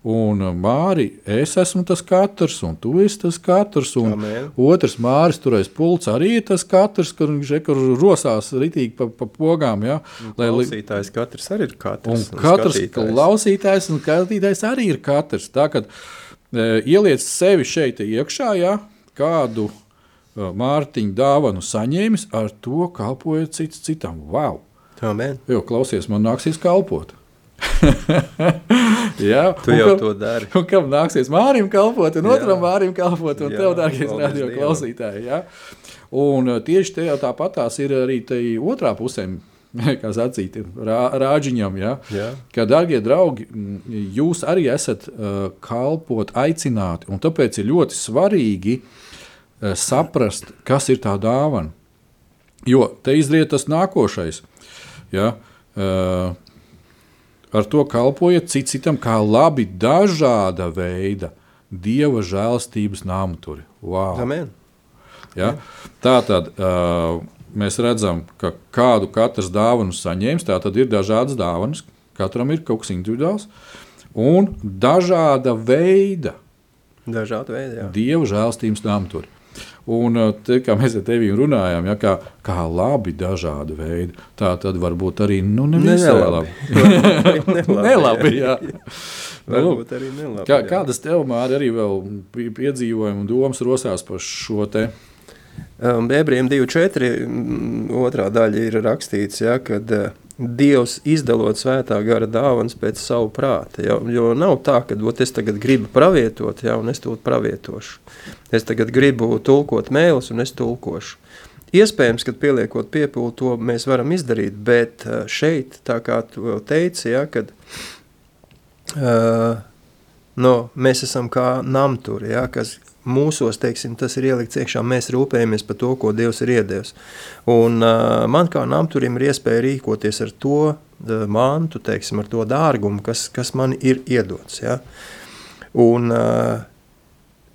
Un uh, Mārī, es esmu tas katrs, un tu esi tas katrs. Un Amen. otrs Māris, tur aiz pults, arī ir tas katrs, kur viņš kur rosās ritīgi pa, pa pogām. Ja? Lai, klausītājs katrs arī ir katrs. Un, un katrs skatītājs. klausītājs un skatītājs arī ir katrs. Tā kā e, ieliec sevi šeit iekšā, ja? kādu e, Mārtiņu dāvanu saņēmis, ar to kalpojot cits citam. Wow! Amen. Jo, klausies, man nāksies kalpot. jā, tu jau kam, to dari. Un kam nāksies Mārim kalpot, un jā. otram Mārim kalpot, un jā, tev, dārgais radio klausītāji. Jā. Un uh, tieši jau tāpatās ir arī otrā pusē. Kā sacīt, rā, rāģiņam, ja? Jā. ka, darbie draugi, jūs arī esat uh, kalpot, aicināti. Tāpēc ir ļoti svarīgi uh, saprast, kas ir tā dāvana. Jo te izriet tas nākošais. Ja? Uh, ar to kalpojiet cits citam kā labi dažāda veida dieva žēlstības nāmuturi. Wow. Amen. Ja? Tā tad uh, mēs redzam, ka kādu katrs dāvanu saņēmis, tā tad ir dažādas dāvanas, katram ir kaut kas individuāls un dažāda veida. Dažāda veida, jā. Dieva žēlstības nāmuturi. Un uh, te, kā mēs ar tevi runājām, ja, kā, kā labi dažādi veidi, tā tad varbūt arī nu, nevisai labi. nelabi, nelabi jā. Varbūt arī nelabi. Kā, kādas tev, Māri, arī vēl piedzīvojumi un domas rosās par šo te? Um, Ebrejiem 2.4. otrā daļa ir rakstīts, ja, kad uh, Dievs izdalot svētā gara dāvanas pēc savu prāta. Ja? Jo nav tā, ka ot, es tagad gribu pravietot, ja, un es to pravietošu. Es tagad gribu tulkot mēlus, un es tulkošu. Iespējams, ka pieliekot piepūli, to mēs varam izdarīt, bet šeit, tā kā tu teici, ja, kad uh, no, mēs esam kā namturi, ja, kas mūsos, teiksim, tas ir ielikts iekšā, mēs rūpējamies par to, ko Dievs ir iedevis. Un uh, man kā namturim ir iespēja rīkoties ar to uh, mantu, teiksim, ar to dārgumu, kas, kas man ir iedots, ja? Un uh,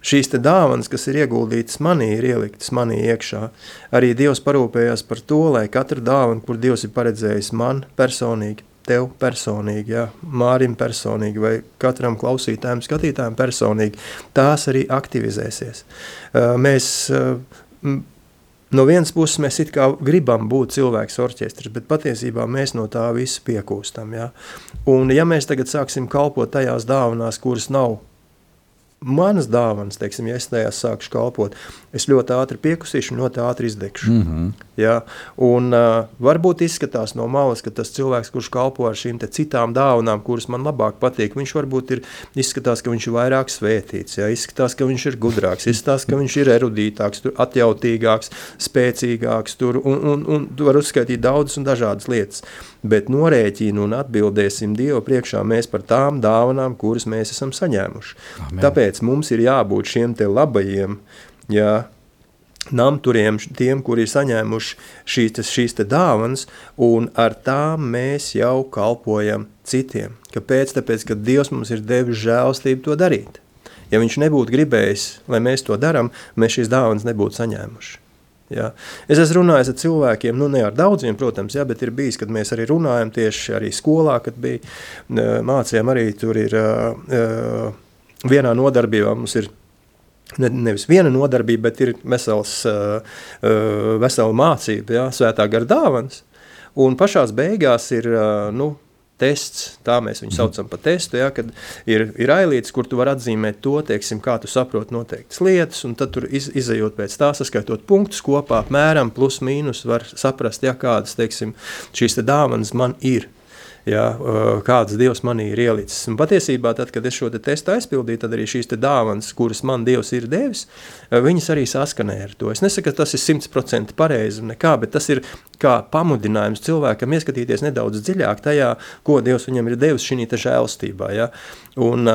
šīs dāvanas, kas ir ieguldītas manī, ir ieliktas manī iekšā. Arī Dievs parūpējās par to, lai katra dāvana, kur Dievs ir paredzējis man personīgi, tev personīgi, ja, Mārim personīgi vai katram klausītājam, skatītājam personīgi, tās arī aktivizēsies. Mēs no vienas puses mēs it kā gribam būt cilvēks orķestris, bet patiesībā mēs no tā visa piekūstam. Ja? Un ja mēs tagad sāksim kalpot tajās dāvanās, kuras nav manas dāvanas, teiksim, ja es tajās sākšu kalpot, es ļoti ātri piekusīšu un ļoti ātri izdegšu. Mm -hmm. ja? Un uh, varbūt izskatās no malas, ka tas cilvēks, kurš kalpo ar šīm citām dāvanām, kuras man labāk patīk, viņš varbūt ir, izskatās, ka viņš ir vairāk svētīts, ja? izskatās, ka viņš ir gudrāks, izskatās, ka viņš ir erudītāks, tur atjautīgāks, spēcīgāks, tur, un, un, un tu var uzskaitīt daudzas un dažādas lietas bet norēķinu un atbildēsim Dievu priekšā mēs par tām dāvanām, kuras mēs esam saņēmuši. Amen. Tāpēc mums ir jābūt šiem te labajiem, jā, namturiem, tiem, kuri ir saņēmuši šīs, šīs te dāvanas, un ar tām mēs jau kalpojam citiem. Kāpēc? Tāpēc, ka Dievs mums ir devis žēlstību to darīt. Ja viņš nebūtu gribējis, lai mēs to darām, mēs šīs dāvanas nebūtu saņēmuši. Ja. Es esmu runājis ar cilvēkiem, nu ne ar daudziem, protams, ja, bet ir bijis, kad mēs arī runājam tieši arī skolā, kad bija mācījām arī tur ir vienā nodarbībā mums ir ne, nevis viena nodarbība, bet ir vesels, vesela mācība, ja, svētā gara dāvans, un pašās beigās ir, nu, tests, tā mēs viņu saucam par testu, ja, kad ir, ir ailīts, kur tu vari atzīmēt to, teiksim, kā tu saproti noteiktas lietas, un tad tur iz, izējot pēc tā, saskaitot punktus kopā, apmēram plus mīnus var saprast, ja kādas, teiksim, šīs te dāvanas man ir ja, kāds Dievs manī ir ielicis. Un patiesībā, tad, kad es šo te testu aizpildīju, tad arī šīs dāvanas, kuras man Dievs ir devis, viņas arī saskanēja ar to. Es nesaku, ka tas ir simtprocentīgi pareizi, nekā, bet tas ir kā pamudinājums cilvēkam ieskatīties nedaudz dziļāk tajā, ko Dievs viņam ir devis šī žēlstībā. Ja? Un,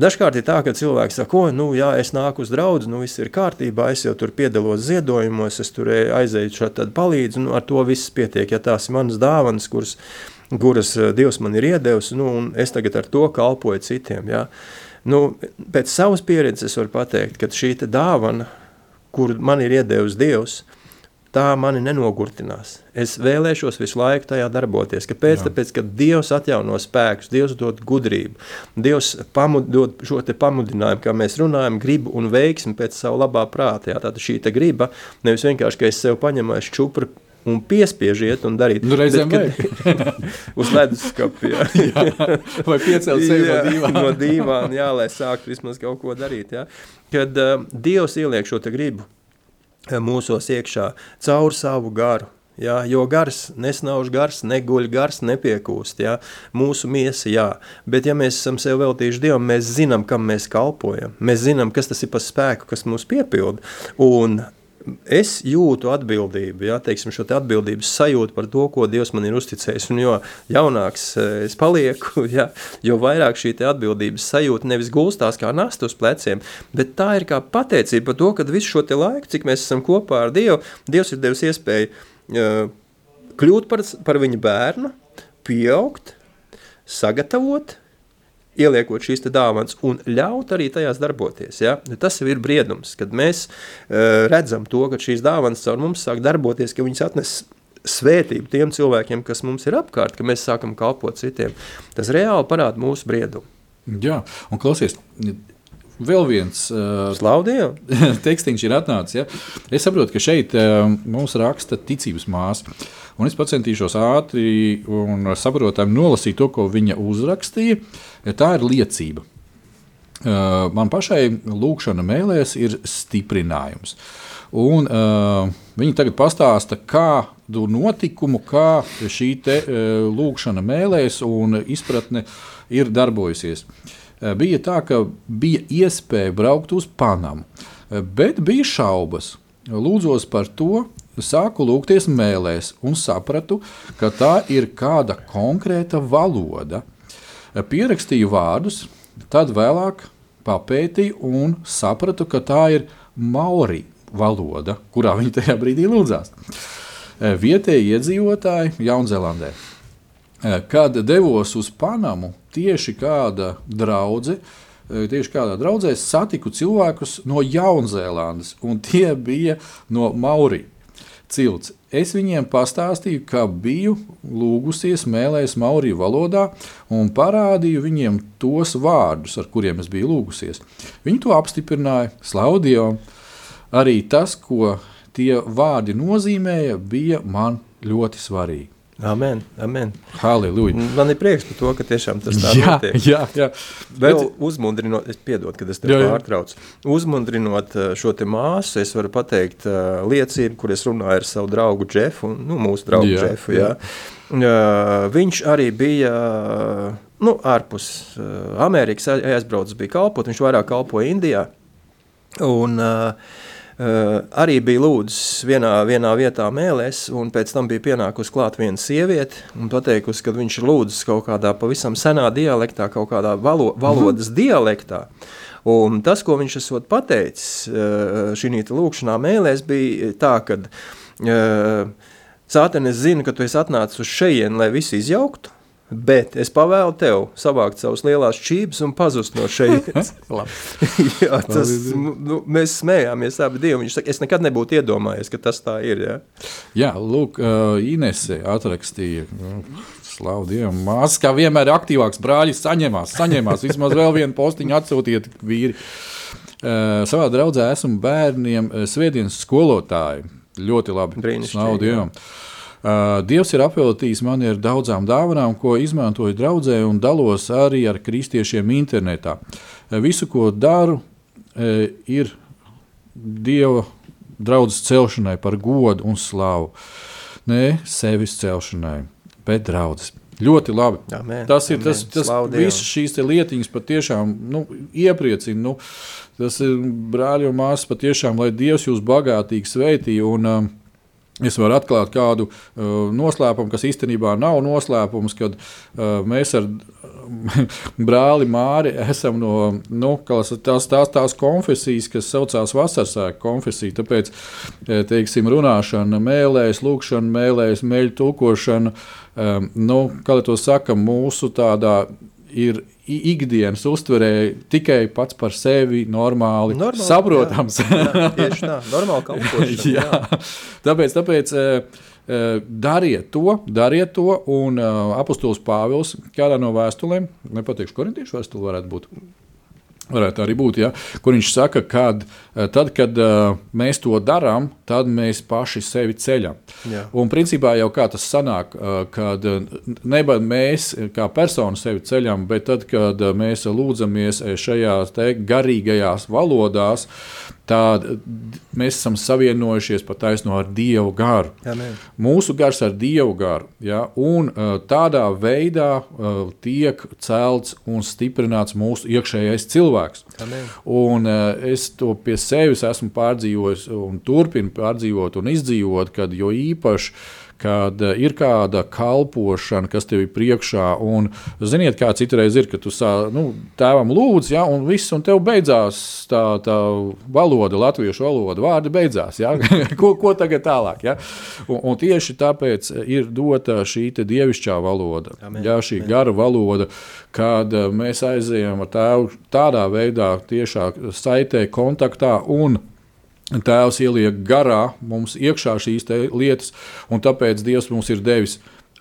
Dažkārt ir tā, ka cilvēks saka, ko, nu, jā, es nāku uz draugu, nu, viss ir kārtībā, es jau tur piedalos ziedojumos, es tur aizēju šādi palīdzu, nu, ar to viss pietiek, ja tās ir manas dāvanas, kuras kuras eh, Dievs man ir iedevis, nu, un es tagad ar to kalpoju citiem. Ja? Nu, pēc savas pieredzes var pateikt, ka šī dāvana, kur man ir iedevis Dievs, tā mani nenogurtinās. Es vēlēšos visu laiku tajā darboties. Kāpēc? Jā. Tāpēc, ka Dievs atjauno spēkus, Dievs dod gudrību, Dievs pamud, dod šo pamudinājumu, kā mēs runājam, gribu un veiksmi pēc savu labā prāta. Jā, tātad šī griba nevis vienkārši, ka es sev paņemu čupru un piespiežiet un darīt. Nu, reizēm Bet, kad, uz leduskapja. jā, vai piecelt sevi jā, no dīvāna. no dīvāna, jā, lai sāktu vismaz kaut ko darīt. Jā. Kad uh, Dievs ieliek šo gribu uh, mūsos iekšā caur savu garu, Ja, jo gars, nesnauž gars, neguļ gars, nepiekūst. Ja. Mūsu miesa, jā. Bet, ja mēs esam sev veltījuši Dievam, mēs zinām, kam mēs kalpojam. Mēs zinām, kas tas ir par spēku, kas mūs piepilda. Un es jūtu atbildību, ja, teiksim, šo te atbildības sajūtu par to, ko Dievs man ir uzticējis. Un jo jaunāks eh, es palieku, ja, jo vairāk šī atbildības sajūta nevis gulstās kā nasta uz pleciem, bet tā ir kā pateicība par to, ka visu šo laiku, cik mēs esam kopā ar Dievu, Dievs ir devis iespēju uh, kļūt par, par viņa bērnu, pieaugt, sagatavot, ieliekot šīs dāvanas un ļaut arī tajās darboties. Ja? Tas ir briedums, kad mēs uh, redzam to, ka šīs dāvanas caur mums sāk darboties, ka viņas atnes svētību tiem cilvēkiem, kas mums ir apkārt, ka mēs sākam kalpot citiem. Tas reāli parāda mūsu briedumu. Jā, un klausies, vēl viens uh, tekstīns ir atnācis. Ja? Es saprotu, ka šeit uh, mums raksta ticības māsa. Un es centīšos ātri un saprotami nolasīt to, ko viņa uzrakstīja. Ja tā ir liecība. Uh, man pašai lūkšana mēlēs ir stiprinājums. Un, uh, viņi tagad pastāsta, kādu notikumu, kā šī te, uh, lūkšana mēlēs un izpratne ir darbojusies. Uh, bija tā, ka bija iespēja braukt uz Panamu, uh, bet bija šaubas. Lūdzos par to, sāku lūgties mēlēs un sapratu, ka tā ir kāda konkrēta valoda. Uh, pierakstīju vārdus, Tad vēlāk papētīju un sapratu, ka tā ir maori valoda, kurā viņi tajā brīdī lūdzās. Vietējie iedzīvotāji Jaunzēlandē. Kad devos uz Panamu, tieši kāda draudzene tieši kādā draudzē satiku cilvēkus no Jaunzēlandes, un tie bija no Maurijas cilts. Es viņiem pastāstīju, ka biju lūgusies mēlēs mauriju valodā un parādīju viņiem tos vārdus, ar kuriem es biju lūgusies. Viņi to apstiprināja, slaudīja. Arī tas, ko tie vārdi nozīmēja, bija man ļoti svarīgi. Amen, amen. Halleluja. Man ir prieks par to, ka tiešām tas tā jā, notiek. jā, jā. Vēl uzmundrinot, es piedodu, kad es tev Jā, jā. pārtraucu. Uzmundrinot uh, šo te māsu, es varu pateikt uh, liecību, kur es runāju ar savu draugu Džefu, nu, mūsu draugu Jā, Džefu, jā. Uh, viņš arī bija, uh, nu, ārpus uh, Amerikas aiz- aizbraucis bija kalpot, viņš vairāk kalpoja Indijā. Un Uh, arī bija lūdzis vienā, vienā vietā mēlēs, un pēc tam bija pienākusi klāt viena sieviete un pateikusi, ka viņš ir lūdzis kaut kādā pavisam senā dialektā, kaut kādā valo, valodas mm -hmm. dialektā. Un tas, ko viņš esot pateicis uh, šī lūkšanā mēlēs, bija tā, ka uh, Sātene, es zinu, ka tu esi atnācis uz šejienu, lai visu izjauktu, bet es pavēlu tev savākt savus lielās čības un pazust no šejienes. Jā, tas, nu, mēs smējāmies abi divi. Viņš saka, es nekad nebūtu iedomājies, ka tas tā ir. Ja? Jā, lūk, uh, Inese atrakstīja. nu, Slavu Dievam, māsas kā vienmēr ir aktīvāks. Brāļi saņemās, saņemās. Vismaz vēl vienu postiņu atsūtiet, vīri. Uh, savā draudzē esmu bērniem svētdienas skolotāji. Ļoti labi. Brīnišķīgi, Slavu Dievam. Uh, Dievs ir apveltījis mani ar daudzām dāvanām, ko izmantoju draudzē un dalos arī ar kristiešiem internetā. Visu, ko daru, ir Dieva draudzes celšanai par godu un slavu. Ne sevis celšanai, bet draudzes. Ļoti labi. Amen, tas ir tas, amen. tas Dievam. visas šīs lietiņas patiešām nu, iepriecina. Nu, tas ir brāļi un māsas patiešām, lai Dievs jūs bagātīgi sveitī. Un, um, Es varu atklāt kādu uh, noslēpumu, kas īstenībā nav noslēpums, kad uh, mēs ar brāli Māri esam no nu, tās, tās, tās konfesijas, kas saucās Vasarsēka konfesija. Tāpēc, eh, teiksim, runāšana, mēlēs, lūkšana, mēlēs, mēļu tulkošana, um, nu, kā lai to saka, mūsu tādā ir ikdienas uztverē tikai pats par sevi normāli, normāli saprotams. Jā, jā, tieši tā, normāli kalpošana. jā. Jā. Tāpēc, tāpēc eh, eh, dariet to, dariet to, un uh, apustulis Pāvils kādā no vēstulēm, nepateikšu, korintiešu vēstule varētu būt. Varētu arī būt, ja, kur viņš saka, ka tad, kad uh, mēs to darām, tad mēs paši sevi ceļam. Jā. Un principā jau kā tas sanāk, uh, kad neba mēs kā persona sevi ceļam, bet tad, kad mēs lūdzamies šajās garīgajās valodās, tad mēs esam savienojušies pat taisno ar Dievu garu. Amen. Mūsu gars ar Dievu garu. Ja, un uh, tādā veidā uh, tiek celts un stiprināts mūsu iekšējais cilvēks. Amen. Un, uh, es to pie sevis esmu pārdzīvojis un turpinu pārdzīvot un izdzīvot, kad jo īpaši. Kad uh, ir kāda kalpošana, kas tev ir priekšā, un ziniet, kā citreiz ir, ka tu sā, nu, tēvam lūdz, ja, un viss, un tev beidzās tā, tā valoda, latviešu valoda, vārdi beidzās. Ja? ko, ko tagad tālāk? Ja? Un, un tieši tāpēc ir dota šī dievišķā valoda, Amen. ja, šī gara valoda, kad eh, mēs aizejam ar tēvu tādā veidā, tiešā saitē, kontaktā un Tēvs ieliek garā mums iekšā šīs lietas, un tāpēc Dievs mums ir devis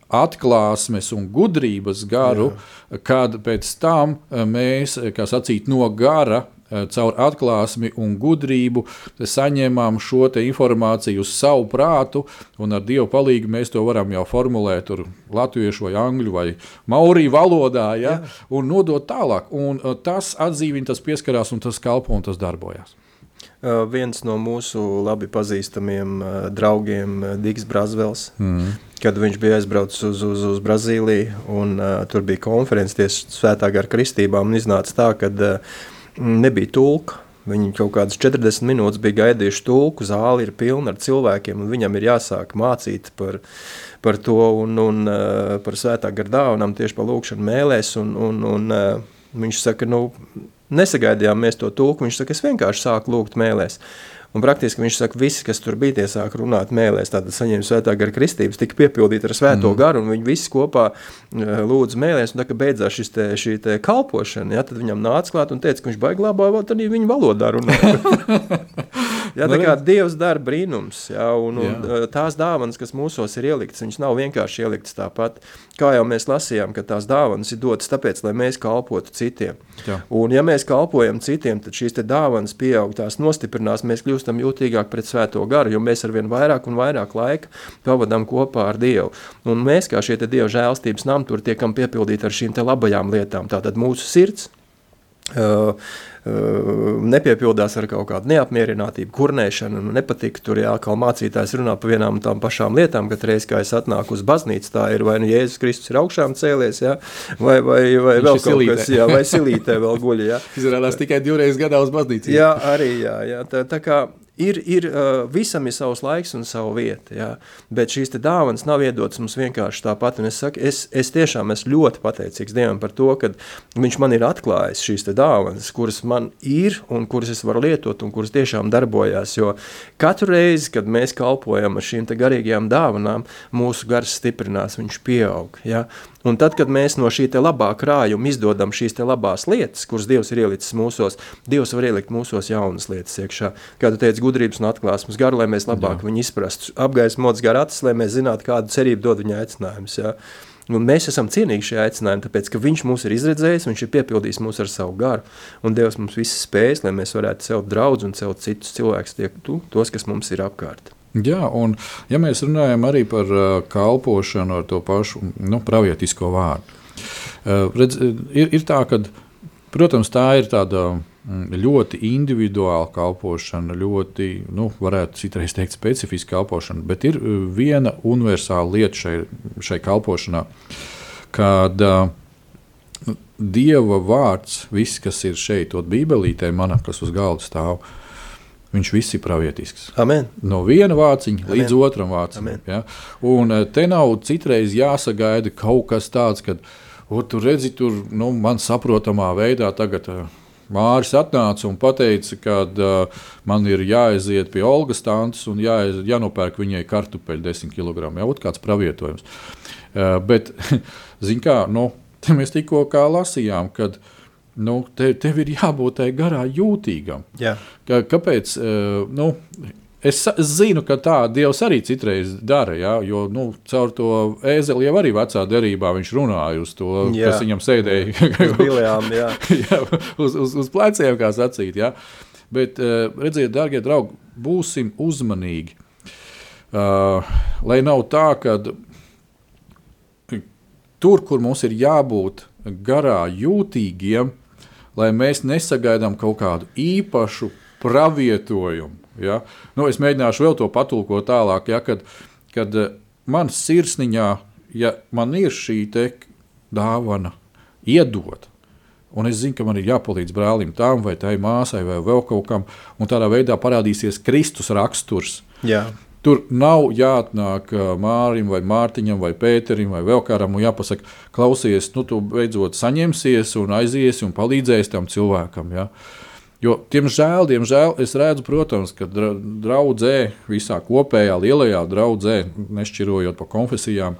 atklāsmes un gudrības garu, Jā. kad pēc tam eh, mēs, kā sacīt, no gara eh, caur atklāsmi un gudrību saņemam šo informāciju uz savu prātu, un ar Dieva palīdzību mēs to varam jau formulēt latviešu, vai angļu, vai mauriju valodā, ja, Jā. un nodot tālāk. Un eh, tas atdzīvina, tas pieskarās, un tas kalpo un tas darbojas. Uh, viens no mūsu labi pazīstamiem uh, draugiem, uh, Digs Brazvels, mm. kad viņš bija aizbraucis uz, uz, uz Brazīliju, un uh, tur bija konferences tieši svētā gara kristībām, un iznāca tā, ka uh, nebija tulka. Viņi kaut kādas 40 minūtes bija gaidījuši tulku, zāli ir pilna ar cilvēkiem, un viņam ir jāsāk mācīt par, par to un, un par svētā gara dāvanām tieši pa lūkšanu mēlēs, un, un, un viņš saka, nu, Nesagaidījām mēs to tulku, viņš saka, es vienkārši sāku lūgt mēlēs. Un praktiski viņš saka, visi, kas tur bija, tie sāk runāt mēlēs, tātad saņēma svētā gara kristības, tika piepildīti ar svēto mm. garu, un viņi visi kopā uh, lūdza mēlēs, un tā, ka beidzās šis te, šī te kalpošana, ja, tad viņam nāca klāt un teica, ka viņš baigi labā, vēl tad viņa valodā runā. Jā, tā kā Dievs dara brīnums, jā, un, un jā. tās dāvanas, kas mūsos ir ieliktas, viņas nav vienkārši ieliktas tāpat. Kā jau mēs lasījām, ka tās dāvanas ir dotas tāpēc, lai mēs kalpotu citiem. Jā. Un ja mēs kalpojam citiem, tad šīs dāvanas pieaug, tās nostiprinās, mēs kļūstam jūtīgāk pret svēto garu, jo mēs arvien vairāk un vairāk laika pavadām kopā ar Dievu. Un mēs, kā šie Dieva žēlstības nam, tur tiekam piepildīti ar šīm labajām lietām. Tātad mūsu sirds, Uh, nepiepildās ar kaut kādu neapmierinātību, kurnēšanu, nu, nepatīk. Tur jākal mācītājs runā par vienām un tām pašām lietām, kad reiz, kā es atnāku uz baznīcu, tā ir vai nu Jēzus Kristus ir augšām cēlies, jā, vai, vai, vai Viņš vēl kaut kas, jā, vai silītē vēl guļ. Izrādās tikai divreiz gadā uz baznīcu. Jā, arī, jā, jā. Tā, tā kā ir, ir uh, visam ir savs laiks un sava vieta, jā. bet šīs dāvanas nav iedotas mums vienkārši tāpat. Es, saku, es, es tiešām esmu ļoti pateicīgs Dievam par to, ka Viņš man ir atklājis šīs dāvanas, kuras man ir un kuras es varu lietot un kuras tiešām darbojās. Jo katru reizi, kad mēs kalpojam ar šīm garīgajām dāvanām, mūsu gars stiprinās, viņš pieaug. Ja? Un tad, kad mēs no šī labā krājuma izdodam šīs labās lietas, kuras Dievs ir ielicis mūsos, Dievs var ielikt mūsos jaunas lietas iekšā. Kā tu teici, gudrības un atklāsmes garu, lai mēs labāk Jā. viņu izprastu, apgaismots gar acis, lai mēs zinātu, kādu cerību dod viņa aicinājums. Ja? Un mēs esam cienīgi šajā aicinājumā, tāpēc, ka viņš mūs ir izredzējis, viņš ir piepildījis mūs ar savu garu, un Dievs mums viss spējas, lai mēs varētu celt draudz un celt citus cilvēkus, tos, kas mums ir apkārt. Jā, un ja mēs runājam arī par uh, kalpošanu ar to pašu nu, pravietisko vārdu, uh, redz, ir, ir tā, ka, protams, tā ir tāda mm, ļoti individuāla kalpošana, ļoti, nu, varētu citreiz teikt, specifiska kalpošana, bet ir uh, viena universāla lieta šai, šai kalpošanā, kad uh, Dieva vārds, viss, kas ir šeit, to bībelītē, manā, kas uz galda stāv, uh, Viņš viss ir pravietisks. Amen. No viena vāciņa Amen. līdz otram vāciņam. Ja? Un eh, te nav citreiz jāsagaida kaut kas tāds, ka tur redzi, tur nu, man saprotamā veidā tagad. Uh, Māris atnāca un teica, ka uh, man ir jāaiziet pie Olgas tantes un jā, jānopērk viņai kartupeļu 10 kg. Jā, ot kāds pravietojums. Uh, bet, zin kā, nu, mēs tikko lasījām, kad uh, nu, te, tev ir jābūt tai garā jūtīgam. Jā. Ka, kāpēc? Uh, nu, Es, zinu, ka tā Dievs arī citreiz dara, ja, jo nu, caur to ēzeli jau arī vecā derībā viņš runāja uz to, jā. kas viņam sēdēja uz, biljām, jā. jā, uz, uz, uz pleciem, kā sacīt. Ja. Bet, uh, redziet, darbie draugi, būsim uzmanīgi. Uh, lai nav tā, ka tur, kur mums ir jābūt garā jūtīgiem, lai mēs nesagaidām kaut kādu īpašu pravietojumu. Ja? Nu, es mēģināšu vēl to patulkot tālāk, ja, kad, kad eh, man sirsniņā, ja man ir šī dāvana iedot, un es zinu, ka man ir jāpalīdz brālim tam vai tai māsai vai vēl kaut kam, un tādā veidā parādīsies Kristus raksturs. Jā. Tur nav jāatnāk Mārim, vai Mārtiņam, vai Pēterim, vai vēl kādam un jāpasaka, klausies, nu, tu beidzot saņemsies un aiziesi un palīdzēsi tam cilvēkam. Ja? Jo, diemžēl, diemžēl, es redzu, protams, ka draudzē, visā kopējā lielajā draudzē, nešķirojot pa konfesijām,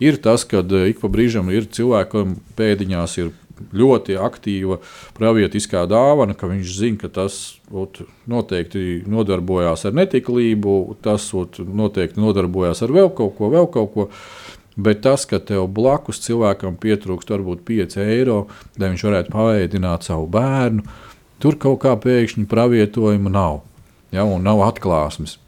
ir tas, ka ik pa brīžam ir cilvēkam pēdiņās ir ļoti aktīva pravietiskā dāvana, ka viņš zina, ka tas ot, noteikti nodarbojās ar netiklību, tas ot, noteikti nodarbojās ar vēl kaut ko, vēl kaut ko. Bet tas, ka tev blakus cilvēkam pietrūkst varbūt 5 eiro, lai viņš varētu pavērtināt savu bērnu, tur kaut kā pēkšņi pravietojuma nav. Ja, un nav atklāsmes.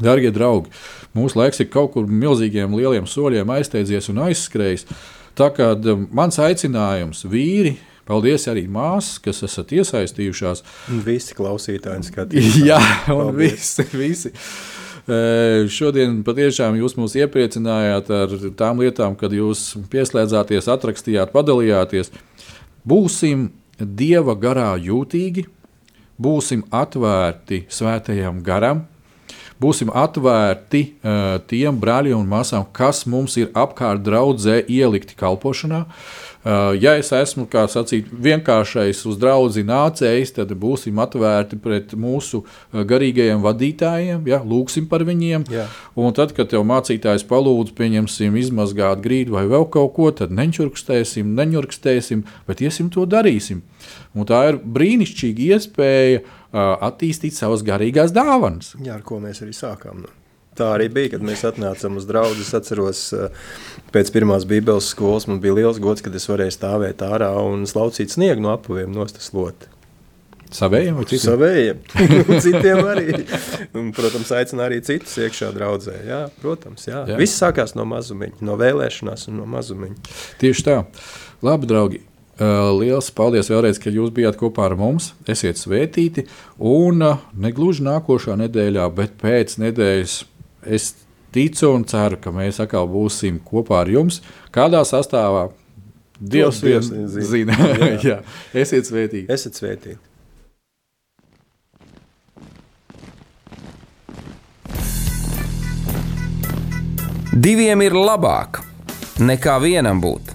Darbie draugi, mūsu laiks ir kaut kur milzīgiem, lieliem soļiem aizteidzies un aizskrējis. Tā kā mans aicinājums, vīri, paldies arī māsas, kas esat iesaistījušās. Visi klausītāji skatās. Jā, un paldies. visi. visi. Šodien patiešām jūs mūs iepriecinājāt ar tām lietām, kad jūs pieslēdzāties, atrakstījāt, padalījāties. Būsim Dieva garā jūtīgi, būsim atvērti svētajam garam, būsim atvērti uh, tiem brāļiem un māsām, kas mums ir apkārt draudzē ielikti kalpošanā. Uh, ja es esmu, kā sacīt, vienkāršais uz draugu nācējs, tad būsim atvērti pret mūsu uh, garīgajiem vadītājiem, ja, lūgsim par viņiem. Jā. Un tad, kad tev mācītājs palūdz, pieņemsim, izmazgāt grīdu vai vēl kaut ko, tad neņurkstēsim, neņurkstēsim, bet iesim to darīsim. Un tā ir brīnišķīga iespēja uh, attīstīt savas garīgās dāvanas. Jā, ar ko mēs arī sākām. Nu. Tā arī bija, kad mēs atnācām uz draugu. Es atceros, pēc pirmās Bībeles skolas man bija liels gods, kad es varēju stāvēt ārā un slaucīt sniegu no apaviem nostaslot. Savējiem vai citiem? Savējiem. citiem arī. Un, protams, aicina arī citus iekšā draudzē. Jā, protams, jā. jā. Viss sākās no mazumiņa, no vēlēšanās un no mazumiņa. Tieši tā. Labi, draugi. Uh, liels paldies vēlreiz, ka jūs bijāt kopā ar mums. Esiet svētīti. Un uh, negluži nākošā nedēļā, bet pēc nedēļas es ticu un ceru, ka mēs atkal būsim kopā ar jums. Kādā sastāvā? Dievs viens zina. Jā. Jā. Esiet svētīgi. Esiet svētīgi. Diviem ir labāk nekā vienam būt